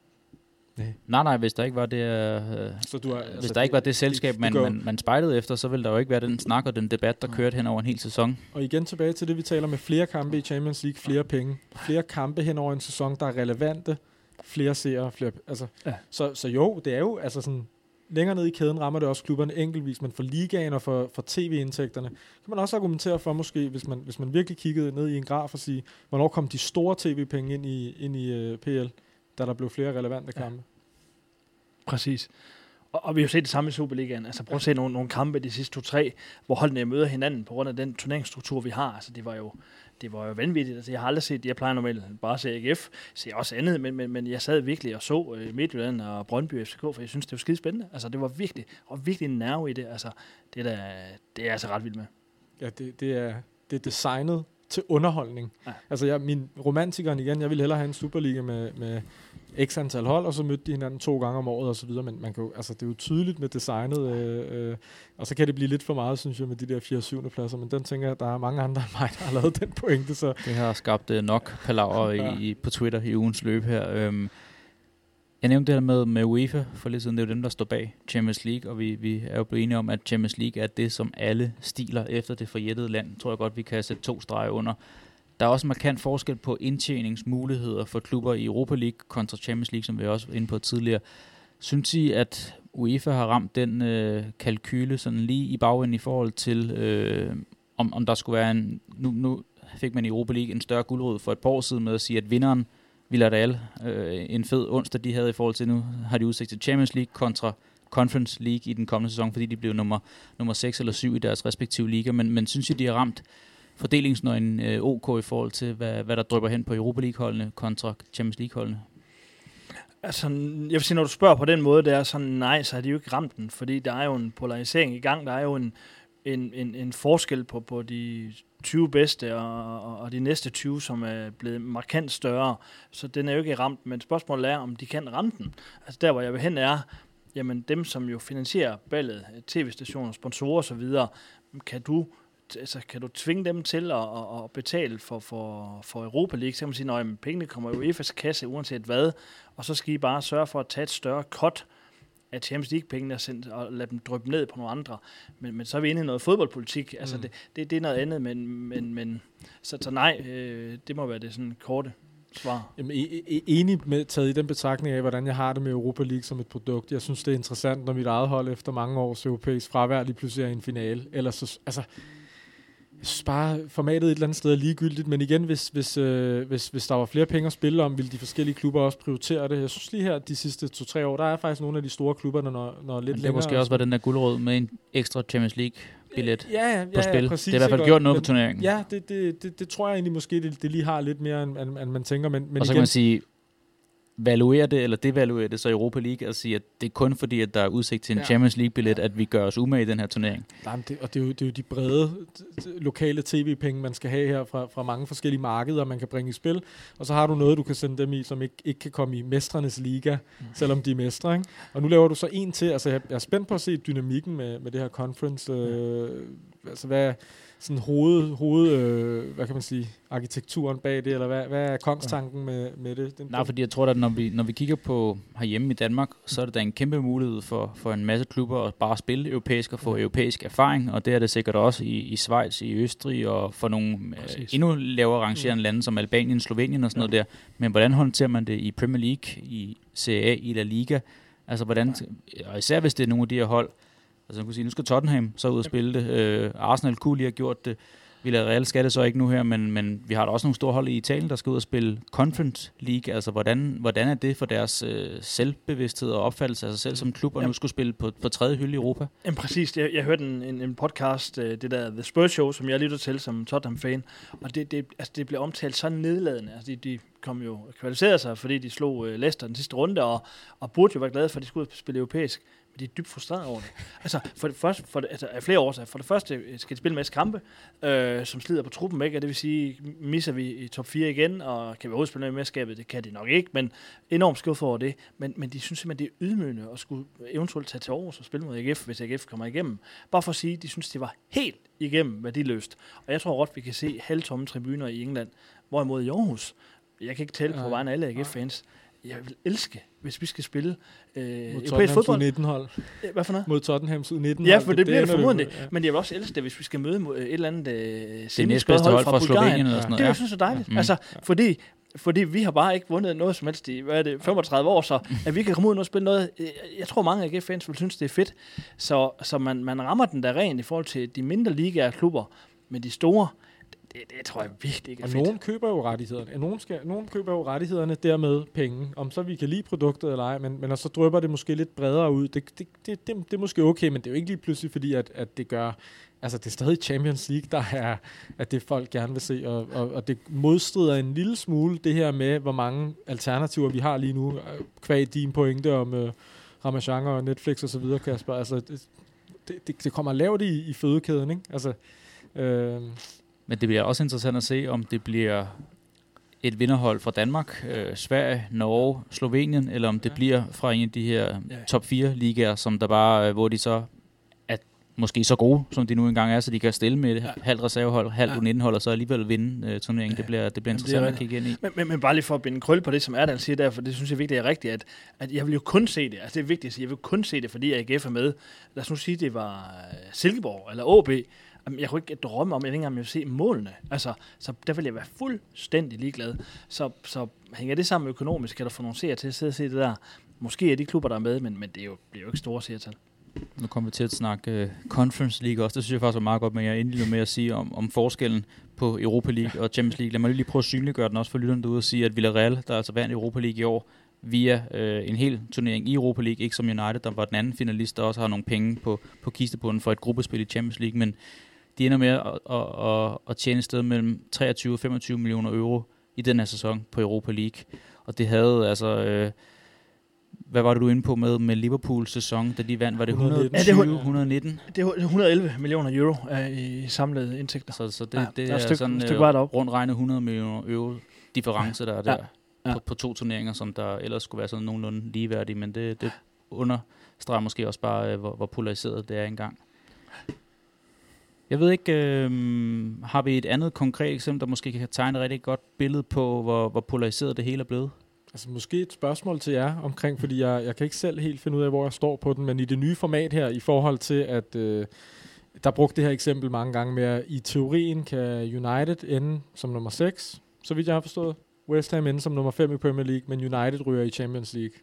Nej. nej, nej, hvis der ikke var det, øh, så du har, hvis altså der ikke var det selskab, man, man, man spejlede efter, så ville der jo ikke være den snak og den debat, der kørte hen over en hel sæson. Og igen tilbage til det, vi taler med flere kampe i Champions League, flere penge. Flere kampe hen over en sæson, der er relevante, flere seere, flere... Altså, ja. så, så jo, det er jo altså sådan... Længere ned i kæden rammer det også klubberne enkeltvis, men for ligaen og for, for tv-indtægterne kan man også argumentere for måske, hvis man, hvis man virkelig kiggede ned i en graf og sige, hvornår kom de store tv-penge ind i, ind i uh, PL, da der blev flere relevante kampe. Ja. Præcis. Og, og vi har jo set det samme i Superligaen. Altså prøv at se nogle, nogle kampe de sidste to-tre, hvor holdene møder hinanden på grund af den turneringsstruktur, vi har. Altså det var jo, det var jo vanvittigt. Altså, jeg har aldrig set, jeg plejer normalt bare at se AGF, se også andet, men, men, men jeg sad virkelig og så øh, Midtjylland og Brøndby FCK, for jeg synes, det var skide spændende. Altså det var virkelig, og virkelig en nerve i det. Altså det, der, det er jeg altså ret vild med. Ja, det, det, er, det er designet til underholdning. Ja. Altså jeg, min romantikeren igen, jeg ville hellere have en Superliga med, med x antal hold, og så mødte de hinanden to gange om året og så videre, men man kan jo, altså, det er jo tydeligt med designet, øh, øh, og så kan det blive lidt for meget, synes jeg, med de der 4. 7. pladser, men den tænker jeg, der er mange andre end mig, der har lavet den pointe. Så. Det har skabt uh, nok palaver ja. i, på Twitter i ugens løb her. Øhm, jeg nævnte det her med, med UEFA for lidt siden, det er jo dem, der står bag Champions League, og vi, vi er jo blevet enige om, at Champions League er det, som alle stiler efter det forjættede land. Tror jeg godt, vi kan sætte to streger under. Der er også en markant forskel på indtjeningsmuligheder for klubber i Europa League kontra Champions League, som vi også var inde på tidligere. Synes I, at UEFA har ramt den øh, kalkyle sådan lige i bagenden i forhold til, øh, om, om der skulle være en... Nu, nu fik man i Europa League en større guldrød for et par år siden med at sige, at vinderen Villarreal, øh, en fed onsdag, de havde i forhold til nu, har de udsigt til Champions League kontra Conference League i den kommende sæson, fordi de blev nummer, nummer 6 eller 7 i deres respektive liga. Men, men synes I, de har ramt fordelingsnøglen øh, OK i forhold til, hvad, hvad der drøber hen på Europa League-holdene kontra Champions League-holdene? Altså, jeg vil sige, når du spørger på den måde, det er sådan, nej, så har de jo ikke ramt den, fordi der er jo en polarisering i gang, der er jo en, en, en, en forskel på, på de 20 bedste og, og, og de næste 20, som er blevet markant større, så den er jo ikke ramt, men spørgsmålet er, om de kan ramme den. Altså der, hvor jeg vil hen er, jamen dem, som jo finansierer ballet, øh, tv-stationer, sponsorer osv., kan du altså, kan du tvinge dem til at, at, at betale for, for, for Europa League? Så kan man sige, at pengene kommer jo i EFA's kasse uanset hvad, og så skal I bare sørge for at tage et større cut af Champions League-pengene og, sendt, og lade dem dryppe ned på nogle andre. Men, men så er vi inde i noget fodboldpolitik. Altså, mm. det, det, det er noget andet, men, men, men så, så nej, øh, det må være det sådan korte svar. Jamen, e, e, e, enig med taget i den betragtning af, hvordan jeg har det med Europa League som et produkt. Jeg synes, det er interessant, når mit eget hold efter mange års europæisk fravær lige pludselig er i en finale. Ellers så, altså, jeg synes bare, formatet et eller andet sted er ligegyldigt, men igen, hvis, hvis, øh, hvis, hvis der var flere penge at spille om, ville de forskellige klubber også prioritere det. Jeg synes lige her, de sidste to-tre år, der er faktisk nogle af de store klubber, der når, når lidt men det længere. måske også var den der guldråd med en ekstra Champions League billet ja, ja, ja, på spil. Ja, præcis, det har i hvert fald gjort noget men, på turneringen. Ja, det, det, det, det, tror jeg egentlig måske, det, det lige har lidt mere, end, end, end man tænker. Men, men og så igen, kan man sige, valuere det, eller devaluere det så Europa League, og sige, at det er kun fordi, at der er udsigt til en ja. Champions League-billet, at vi gør os umage i den her turnering. Nej, det, og det er, jo, det er jo de brede lokale tv-penge, man skal have her fra, fra mange forskellige markeder, man kan bringe i spil. Og så har du noget, du kan sende dem i, som ikke, ikke kan komme i mestrenes liga, mm. selvom de er mestre. Ikke? Og nu laver du så en til. Altså, jeg, jeg er spændt på at se dynamikken med, med det her conference. Øh, altså hvad sådan hoved, hoved øh, hvad kan man sige, arkitekturen bag det, eller hvad, hvad er kongstanken med, med det? Den, Nej, fordi jeg tror, at når vi, når vi kigger på herhjemme i Danmark, så er det da en kæmpe mulighed for, for en masse klubber at bare spille europæisk og få europæisk erfaring, og det er det sikkert også i, i Schweiz, i Østrig og for nogle øh, endnu lavere rangerende mm. lande som Albanien, Slovenien og sådan ja. noget der. Men hvordan håndterer man det i Premier League, i CA, i La Liga? Altså hvordan, og især hvis det er nogle af de her hold, Altså man kunne sige, nu skal Tottenham så ud og spille det. Øh, Arsenal kunne lige have gjort det. Villarreal skal det så ikke nu her, men, men vi har da også nogle store hold i Italien, der skal ud og spille Conference League. Altså, hvordan, hvordan er det for deres øh, selvbevidsthed og opfattelse af sig selv som klub, og nu skulle spille på, på tredje hylde i Europa? Jamen præcis. Jeg, jeg hørte en, en, en podcast, øh, det der The Spurs Show, som jeg lytter til som Tottenham-fan, og det, det, altså, det blev omtalt så nedladende. Altså, de, de kom jo kvalificeret sig, fordi de slog øh, Leicester den sidste runde, og, og burde jo være glade for, at de skulle spille europæisk de er dybt frustreret over det. Altså, for det første, for det, altså, af flere årsager. For det første skal de spille en masse kampe, øh, som slider på truppen, ikke? Og det vil sige, misser vi i top 4 igen, og kan vi overhovedet spille noget i mesterskabet? Det kan de nok ikke, men enormt skuffet over det. Men, men de synes simpelthen, det er ydmygende at skulle eventuelt tage til Aarhus og spille mod AGF, hvis AGF kommer igennem. Bare for at sige, de synes, det var helt igennem værdiløst. Og jeg tror godt, vi kan se halvtomme tribuner i England, hvorimod i Aarhus, jeg kan ikke tælle på vegne af alle AGF-fans, jeg vil elske, hvis vi skal spille øh, europæisk fodbold. 19 hold. Hvad for noget? Mod Tottenhams 19 Ja, for det, det bliver det formodentlig. Ja. Men jeg vil også elske det, hvis vi skal møde et eller andet øh, semiskødt hold fra, fra Slovenien. Eller sådan noget. Det jeg synes er dejligt. Ja. Mm. Altså, fordi fordi vi har bare ikke vundet noget som helst i, hvad er det, 35 år, så at vi kan komme ud og spille noget, øh, jeg tror mange af fans vil synes, det er fedt. Så, så man, man rammer den der ren i forhold til de mindre ligaer klubber, men de store, det, det tror jeg virkelig ikke er og fedt. nogen køber jo rettighederne. Nogen, skal, nogen køber jo rettighederne dermed penge. Om så vi kan lide produktet eller ej, men, men så drøber det måske lidt bredere ud. Det, det, det, det, det er måske okay, men det er jo ikke lige pludselig fordi, at, at det gør... Altså, det er stadig Champions League, der er, at det folk gerne vil se, og, og, og det modstrider en lille smule det her med, hvor mange alternativer vi har lige nu, kvæg din pointe om uh, Ramachan og Netflix og så videre, Kasper. Altså, det, det, det kommer lavt i, i fødekæden, ikke? Altså, øh, men det bliver også interessant at se, om det bliver et vinderhold fra Danmark, øh, Sverige, Norge, Slovenien, eller om det ja. bliver fra en af de her ja. top 4 ligaer, som der bare, øh, hvor de så er måske så gode, som de nu engang er, så de kan stille med ja. halvt reservehold, halvt ja. U19-hold, og så alligevel vinde øh, turneringen. Ja. Det bliver, det bliver interessant det at kigge ind i. Men, men, men, bare lige for at binde krøl på det, som Erdan siger der, for det synes jeg vigtigt er rigtigt, at, at jeg vil jo kun se det, altså det er vigtigt at sige, jeg vil kun se det, fordi AGF er med. Lad os nu sige, det var Silkeborg eller AB, jeg kunne ikke drømme om, at jeg ikke engang ville se målene. Altså, så der ville jeg være fuldstændig ligeglad. Så, så hænger det sammen økonomisk, kan der få nogle seere til at sidde og se det der. Måske er de klubber, der er med, men, men det er jo, bliver jo ikke store seertal. Nu kommer vi til at snakke uh, Conference League også. Det synes jeg faktisk var meget godt, men jeg er endelig med at sige om, om forskellen på Europa League og Champions League. Lad mig lige prøve at synliggøre den også for lytterne derude og sige, at Villarreal, der altså vandt Europa League i år, via øh, en hel turnering i Europa League, ikke som United, der var den anden finalist, der også har nogle penge på, på kistebunden for et gruppespil i Champions League, men de ender med at, at, at, at tjene et sted mellem 23 og 25 millioner euro i den her sæson på Europa League. Og det havde altså... Øh, hvad var det, du inde på med, med Liverpools sæson, da de vandt? Var det 120, ja, det 119? Det er 111 millioner euro uh, i samlede indtægter. Så, så det, ja, det er, er stykke, sådan stykke uh, rundt regnet 100 millioner euro difference, ja. der er der ja. På, på to turneringer, som der ellers skulle være sådan nogenlunde ligeværdige, men det, det understreger måske også bare, uh, hvor, hvor polariseret det er engang. Jeg ved ikke, øh, har vi et andet konkret eksempel, der måske kan tegne et rigtig godt billede på, hvor, hvor polariseret det hele er blevet? Altså måske et spørgsmål til jer omkring, fordi jeg, jeg kan ikke selv helt finde ud af, hvor jeg står på den, men i det nye format her, i forhold til, at øh, der brugte det her eksempel mange gange med, at i teorien kan United ende som nummer 6, så vidt jeg har forstået. West Ham ender som nummer 5 i Premier League, men United ryger i Champions League.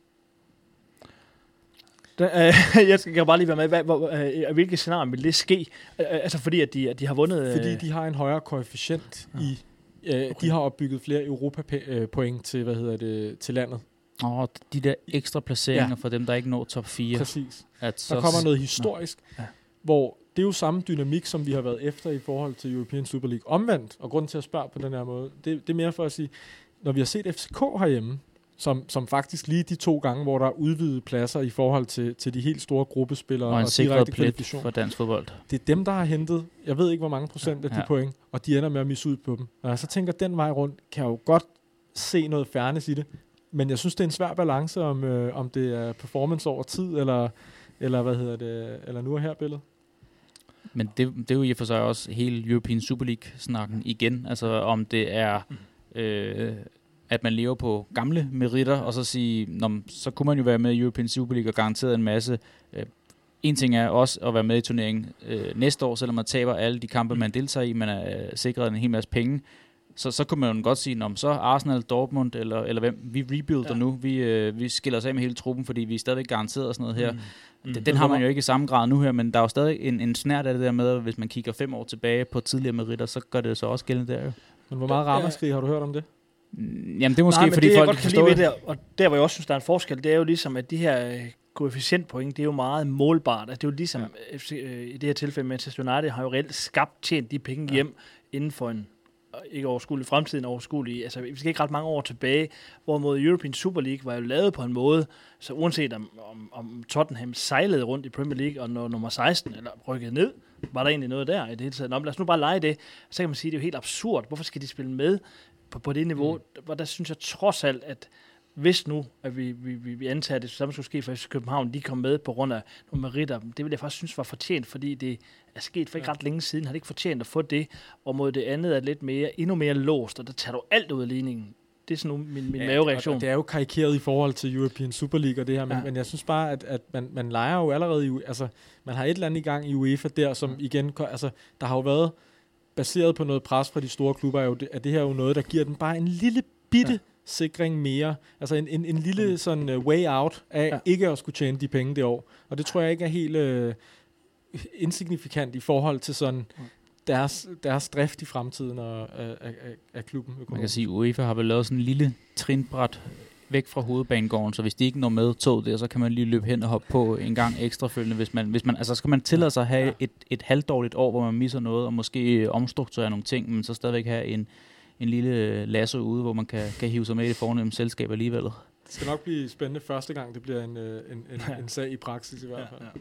Den, øh, jeg skal bare lige være med, hvad, hvor, øh, hvilke scenarier vil det ske? Øh, altså fordi, at de, at de har vundet... Fordi de har en højere koefficient ja. i... Øh, okay. De har opbygget flere Europa-point til, hvad hedder det, til landet. Og oh, de der ekstra placeringer ja. for dem, der ikke når top 4. Præcis. At så der kommer noget historisk, ja. Ja. hvor det er jo samme dynamik, som vi har været efter i forhold til European Super League. Omvendt, og grunden til at spørge på den her måde, det, det er mere for at sige, når vi har set FCK herhjemme, som, som faktisk lige de to gange, hvor der er udvidede pladser i forhold til, til de helt store gruppespillere og, en og direkte kvalifikation. for dansk fodbold. Det er dem, der har hentet, jeg ved ikke hvor mange procent af de ja. point, og de ender med at misse ud på dem. Og jeg så tænker, den vej rundt, kan jeg jo godt se noget fairness i det, men jeg synes, det er en svær balance, om, øh, om det er performance over tid, eller, eller hvad hedder det, eller nu er her billedet. Men det, det er jo i og for sig også hele European Super League-snakken igen. Altså om det er, øh, at man lever på gamle meritter, og så sige, Nå, så kunne man jo være med i European Super League og garanteret en masse. Øh, en ting er også at være med i turneringen øh, næste år, selvom man taber alle de kampe, man deltager i, man er øh, sikret en hel masse penge. Så, så kunne man jo godt sige, om så Arsenal, Dortmund eller, eller hvem, vi rebuilder ja. nu, vi, øh, vi skiller os af med hele truppen, fordi vi er stadigvæk garanteret og sådan noget her. Mm. Mm. Den, den har man jo ikke i samme grad nu her, men der er jo stadig en, en snært af det der med, at hvis man kigger fem år tilbage på tidligere meritter, så gør det så også gældende der jo. Men hvor meget ramaskrig har du hørt om det? Mm, jamen det er måske, Nej, fordi det, folk jeg kan ved det, og der hvor jeg også synes, der er en forskel, det er jo ligesom, at de her øh, koefficientpoint, det er jo meget målbart. Altså, det er jo ligesom, ja. FC, øh, i det her tilfælde, Manchester United har jo reelt skabt, tjent de penge ja. hjem inden for en ikke overskuelig fremtiden overskuelig. Altså, vi skal ikke ret mange år tilbage, hvorimod European Super League var jo lavet på en måde, så uanset om, om, om Tottenham sejlede rundt i Premier League og når nummer 16 eller rykkede ned, var der egentlig noget der i det hele taget. Nå, lad os nu bare lege det. Så kan man sige, at det er jo helt absurd. Hvorfor skal de spille med på, på det niveau? Mm. Hvor der synes jeg trods alt, at hvis nu, at vi, vi, vi, vi antager, at det samme skulle ske for FC København, de kom med på grund af nogle meritter, det vil jeg faktisk synes var fortjent, fordi det er sket for ikke ret længe siden, har det ikke fortjent at få det, og mod det andet er lidt mere, endnu mere låst, og der tager du alt ud af ligningen. Det er sådan min, min ja, mavereaktion. Og det er jo karikeret i forhold til European Super League og det her, men, ja. men jeg synes bare, at, at man, man leger jo allerede i, altså man har et eller andet i gang i UEFA der, som ja. igen, altså der har jo været, baseret på noget pres fra de store klubber, er, jo det, er det her jo noget, der giver den bare en lille bitte ja sikring mere. Altså en, en, en lille sådan uh, way out af ja. ikke at skulle tjene de penge det år. Og det tror jeg ikke er helt uh, insignifikant i forhold til sådan deres, deres drift i fremtiden og, af, af, af klubben. Man kan sige, at UEFA har vel lavet sådan en lille trinbræt væk fra hovedbanegården, så hvis de ikke når med tog der, så kan man lige løbe hen og hoppe på en gang ekstra følgende, hvis man, hvis man, altså skal man tillade sig at have et, et halvdårligt år, hvor man misser noget, og måske omstrukturere nogle ting, men så stadigvæk have en, en lille lasso ude, hvor man kan, kan hive sig med i det fornemme selskab alligevel. Det skal nok blive spændende første gang, det bliver en, øh, en, en, en sag i praksis i hvert fald. Ja, ja.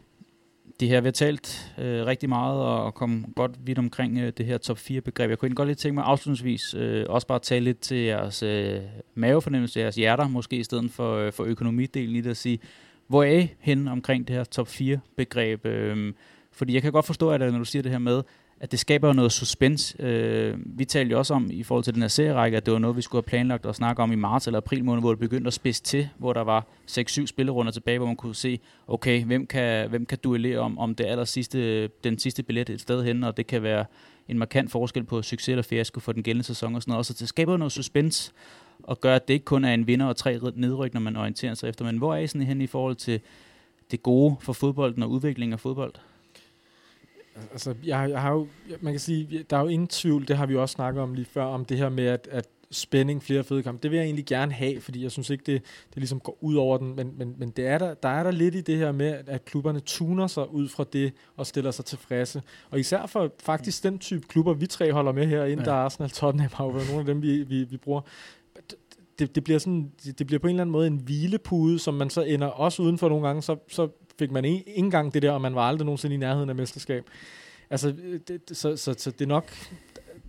Det her, vi har talt øh, rigtig meget og kom godt vidt omkring øh, det her top 4 begreb. Jeg kunne godt lige tænke mig afslutningsvis øh, også bare tale lidt til jeres øh, mavefornemmelse, jeres hjerter måske i stedet for, øh, for økonomidelen i det at sige, hvor er I hen omkring det her top 4 begreb? Øh, fordi jeg kan godt forstå, at øh, når du siger det her med, at det skaber noget suspense. Øh, vi talte jo også om i forhold til den her serierække, at det var noget, vi skulle have planlagt at snakke om i marts eller april måned, hvor det begyndte at spidse til, hvor der var 6-7 spillerunder tilbage, hvor man kunne se, okay, hvem kan, hvem kan duellere om, om det aller sidste, den sidste billet et sted hen, og det kan være en markant forskel på succes eller fiasko for den gældende sæson og sådan noget. Så det skaber noget suspense og gør, at det ikke kun er en vinder og tre nedryk, når man orienterer sig efter. Men hvor er I sådan hen i forhold til det gode for fodbolden og udviklingen af fodbold? Altså, jeg, jeg har jo, man kan sige, der er jo ingen tvivl, det har vi jo også snakket om lige før, om det her med, at, at spænding, flere fede kampe, det vil jeg egentlig gerne have, fordi jeg synes ikke, det, det ligesom går ud over den, men, men, men det er der, der er der lidt i det her med, at klubberne tuner sig ud fra det, og stiller sig tilfredse. Og især for faktisk den type klubber, vi tre holder med herinde, ja. der er Arsenal, Tottenham, har jo nogle af dem, vi, vi, vi bruger, det, det, bliver sådan, det, det bliver på en eller anden måde en hvilepude, som man så ender også udenfor nogle gange, så, så fik man ikke engang det der, og man var aldrig nogensinde i nærheden af mesterskab. Altså, det, så, så, så det er nok,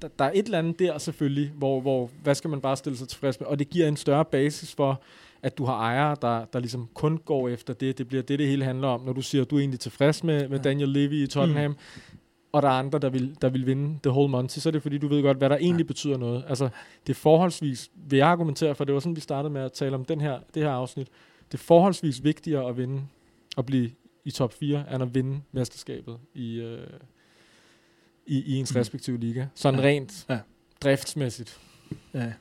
der, der er et eller andet der selvfølgelig, hvor, hvor, hvad skal man bare stille sig tilfreds med, og det giver en større basis for, at du har ejere, der, der ligesom kun går efter det. Det bliver det, det hele handler om. Når du siger, at du er egentlig tilfreds med, med Daniel Levy i Tottenham, mm. og der er andre, der vil, der vil vinde the whole month, så er det fordi, du ved godt, hvad der egentlig ja. betyder noget. Altså, det er forholdsvis, vil jeg argumentere for, det var sådan, vi startede med at tale om den her, det her afsnit, det er forholdsvis vigtigere at vinde at blive i top 4, end at vinde mesterskabet i, øh, i, i ens mm. respektive liga. Sådan ja. rent ja. driftsmæssigt. Ja.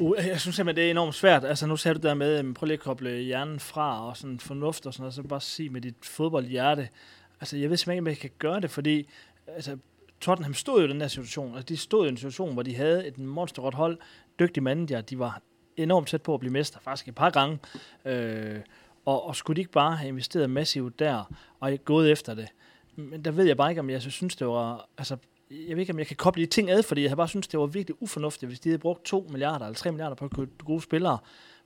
Uh, jeg synes simpelthen, det er enormt svært. Altså, nu ser du der med, prøv lige at koble hjernen fra, og sådan fornuft og sådan noget, så bare sige med dit fodboldhjerte. Altså, jeg ved simpelthen ikke, om jeg kan gøre det, fordi altså, Tottenham stod jo i den her situation. Altså, de stod i en situation, hvor de havde et monsterrot hold, dygtige manager, de var enormt tæt på at blive mester, faktisk et par gange. Øh, og, og skulle de ikke bare have investeret massivt der, og gået efter det? Men der ved jeg bare ikke, om jeg så synes, det var... Altså, jeg ved ikke, om jeg kan koble de ting ad, fordi jeg har bare synes, det var virkelig ufornuftigt, hvis de havde brugt 2 milliarder eller 3 milliarder på at købe gode spillere.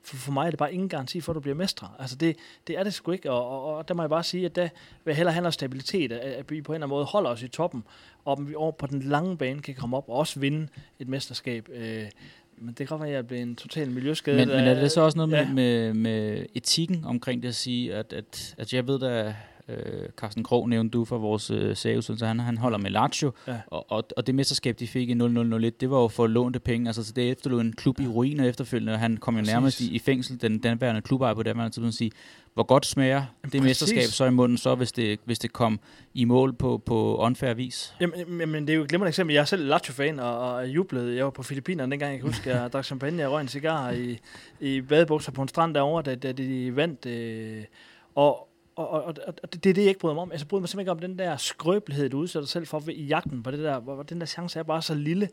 For, for mig er det bare ingen garanti for, at du bliver mestre. Altså det, det er det sgu ikke, og, og, og der må jeg bare sige, at der vil jeg hellere handle om stabilitet, at vi på en eller anden måde holder os i toppen, og om vi over på den lange bane kan komme op og også vinde et mesterskab. Øh, men det kan godt være, at jeg bliver en total miljøskade. Men, men er det så også noget med, ja. med, med etikken omkring det at sige, at, at, at jeg ved, at Øh, Carsten Krog nævnte du for vores øh, serieudsendelse, så han, han holder med Lazio, Ja. og, og, og det mesterskab, de fik i 0001, det var jo for lånte penge, altså så det efterlod en klub i ruiner efterfølgende, og han kom jo Præcis. nærmest i, i fængsel, den danværende klubejer på det, tidspunkt sige, hvor godt smager det Præcis. mesterskab så i munden, så hvis det, hvis det kom i mål på, på unfair vis. Jamen, jamen, det er jo et glimrende eksempel. Jeg er selv Lazio-fan og, og jublede. Jeg var på Filippinerne dengang, jeg kan huske, jeg drak champagne og røg en cigar i, i badebukser på en strand derovre, da, da de vandt. Øh, og, og, og, og, det er det, jeg ikke bryder mig om. Altså, jeg bryder mig simpelthen ikke om den der skrøbelighed, du udsætter dig selv for i jagten på det der, hvor, den der chance er bare så lille.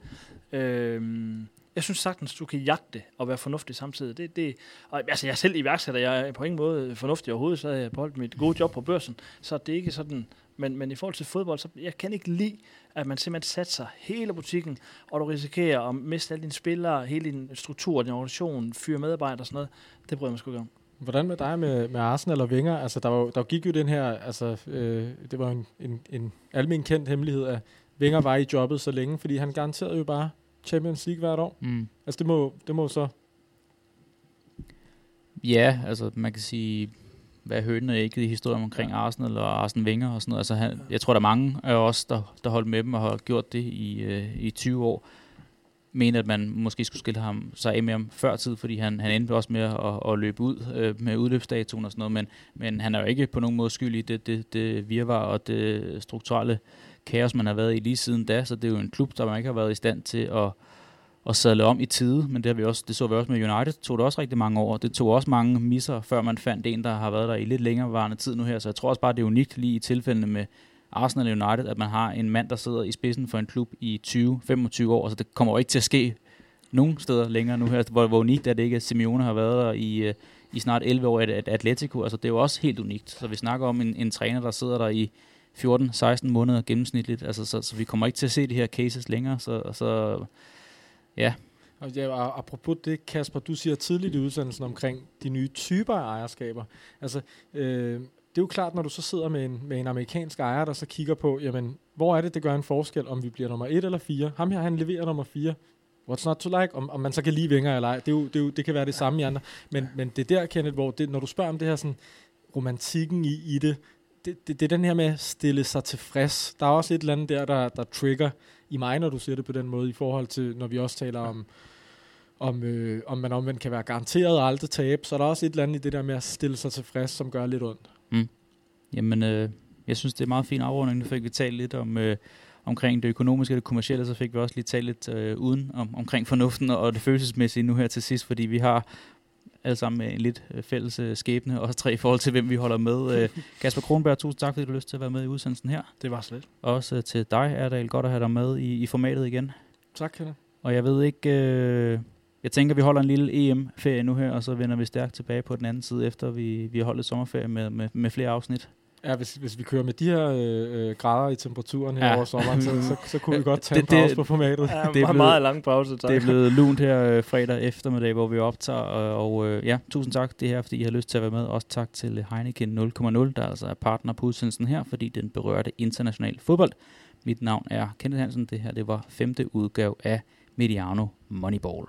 Øhm, jeg synes sagtens, du kan jagte og være fornuftig samtidig. Det, det, og, altså, jeg er selv iværksætter, jeg er på ingen måde fornuftig overhovedet, så jeg beholdt mit gode job på børsen, så det er ikke sådan, men, men i forhold til fodbold, så jeg kan ikke lide, at man simpelthen satser hele butikken, og du risikerer at miste alle dine spillere, hele din struktur, din organisation, fyre medarbejdere og sådan noget. Det bryder jeg mig sgu ikke om. Hvordan med dig med, med Arsenal og Wenger? Altså, der, var, der gik jo den her, altså, øh, det var en, en, en almen kendt hemmelighed, at Wenger var i jobbet så længe, fordi han garanterede jo bare Champions League hvert år. Mm. Altså, det må, det må så... Ja, altså man kan sige, hvad er hønen og ikke i historien omkring Arsenal og Arsene Wenger og sådan noget. Altså, han, jeg tror, der er mange af os, der, der holdt med dem og har gjort det i, øh, i 20 år, mener, at man måske skulle skille ham sig af med ham før tid, fordi han, han endte også med at, at løbe ud øh, med udløbsdatoen og sådan noget, men, men han er jo ikke på nogen måde skyldig i det, det, det virvar og det strukturelle kaos, man har været i lige siden da, så det er jo en klub, der man ikke har været i stand til at, at sadle om i tide, men det, har vi også, det så vi også med United, tog det også rigtig mange år. Det tog også mange misser, før man fandt en, der har været der i lidt længere varende tid nu her, så jeg tror også bare, det er unikt lige i tilfældene med Arsenal United, at man har en mand, der sidder i spidsen for en klub i 20-25 år, så det kommer jo ikke til at ske nogen steder længere nu her, hvor, hvor unikt er det ikke, at Simeone har været der i, øh, i snart 11 år, at Atletico, altså det er jo også helt unikt. Så vi snakker om en, en træner, der sidder der i 14-16 måneder gennemsnitligt, altså så, så vi kommer ikke til at se de her cases længere, så, så ja, Og ja, apropos det, Kasper, du siger tidligt i udsendelsen omkring de nye typer af ejerskaber. Altså, øh, det er jo klart, når du så sidder med en, med en amerikansk ejer, der så kigger på, jamen, hvor er det, det gør en forskel, om vi bliver nummer et eller fire? Ham her, han leverer nummer fire. What's not to like? Om, om man så kan lide Wenger eller ej, det, er jo, det, er jo, det kan være det samme i andre. Men, men det er der, Kenneth, hvor det, når du spørger om det her sådan, romantikken i, i det, det, det, det er den her med at stille sig tilfreds. Der er også et eller andet der, der, der trigger i mig, når du siger det på den måde, i forhold til, når vi også taler om, om, øh, om man omvendt kan være garanteret og aldrig tabe, så er der også et eller andet i det der med at stille sig tilfreds, som gør lidt ondt. Jamen, øh, jeg synes, det er meget fin afrunding. Nu fik vi talt lidt om, øh, omkring det økonomiske og det kommercielle, så fik vi også lige talt lidt øh, uden om, omkring fornuften og det følelsesmæssige nu her til sidst, fordi vi har alle sammen en lidt øh, fælles øh, skæbne, også tre i forhold til, hvem vi holder med. Øh, Kasper Kronberg, tusind tak, fordi du har lyst til at være med i udsendelsen her. Det var slet. Også øh, til dig, Erdal. Godt at have dig med i, i formatet igen. Tak, Kenneth. Og jeg ved ikke... Øh, jeg tænker, vi holder en lille EM-ferie nu her, og så vender vi stærkt tilbage på den anden side, efter vi, vi har holdt sommerferie med, med, med flere afsnit. Ja, hvis, hvis vi kører med de her øh, øh, grader i temperaturen her Ja. over sommeren, så, så, så kunne vi godt tage Det- en pause det- på formatet. Ja, Det er det er blevet- meget lang pause, tak. Det er blevet lunt her øh, fredag eftermiddag, hvor vi optager, og, og øh, ja, tusind tak det her, fordi I har lyst til at være med. Også tak til Heineken 0,0, der altså er partner på udsendelsen her, fordi den berørte international fodbold. Mit navn er Kenneth Hansen, det her det var femte udgave af Mediano Moneyball.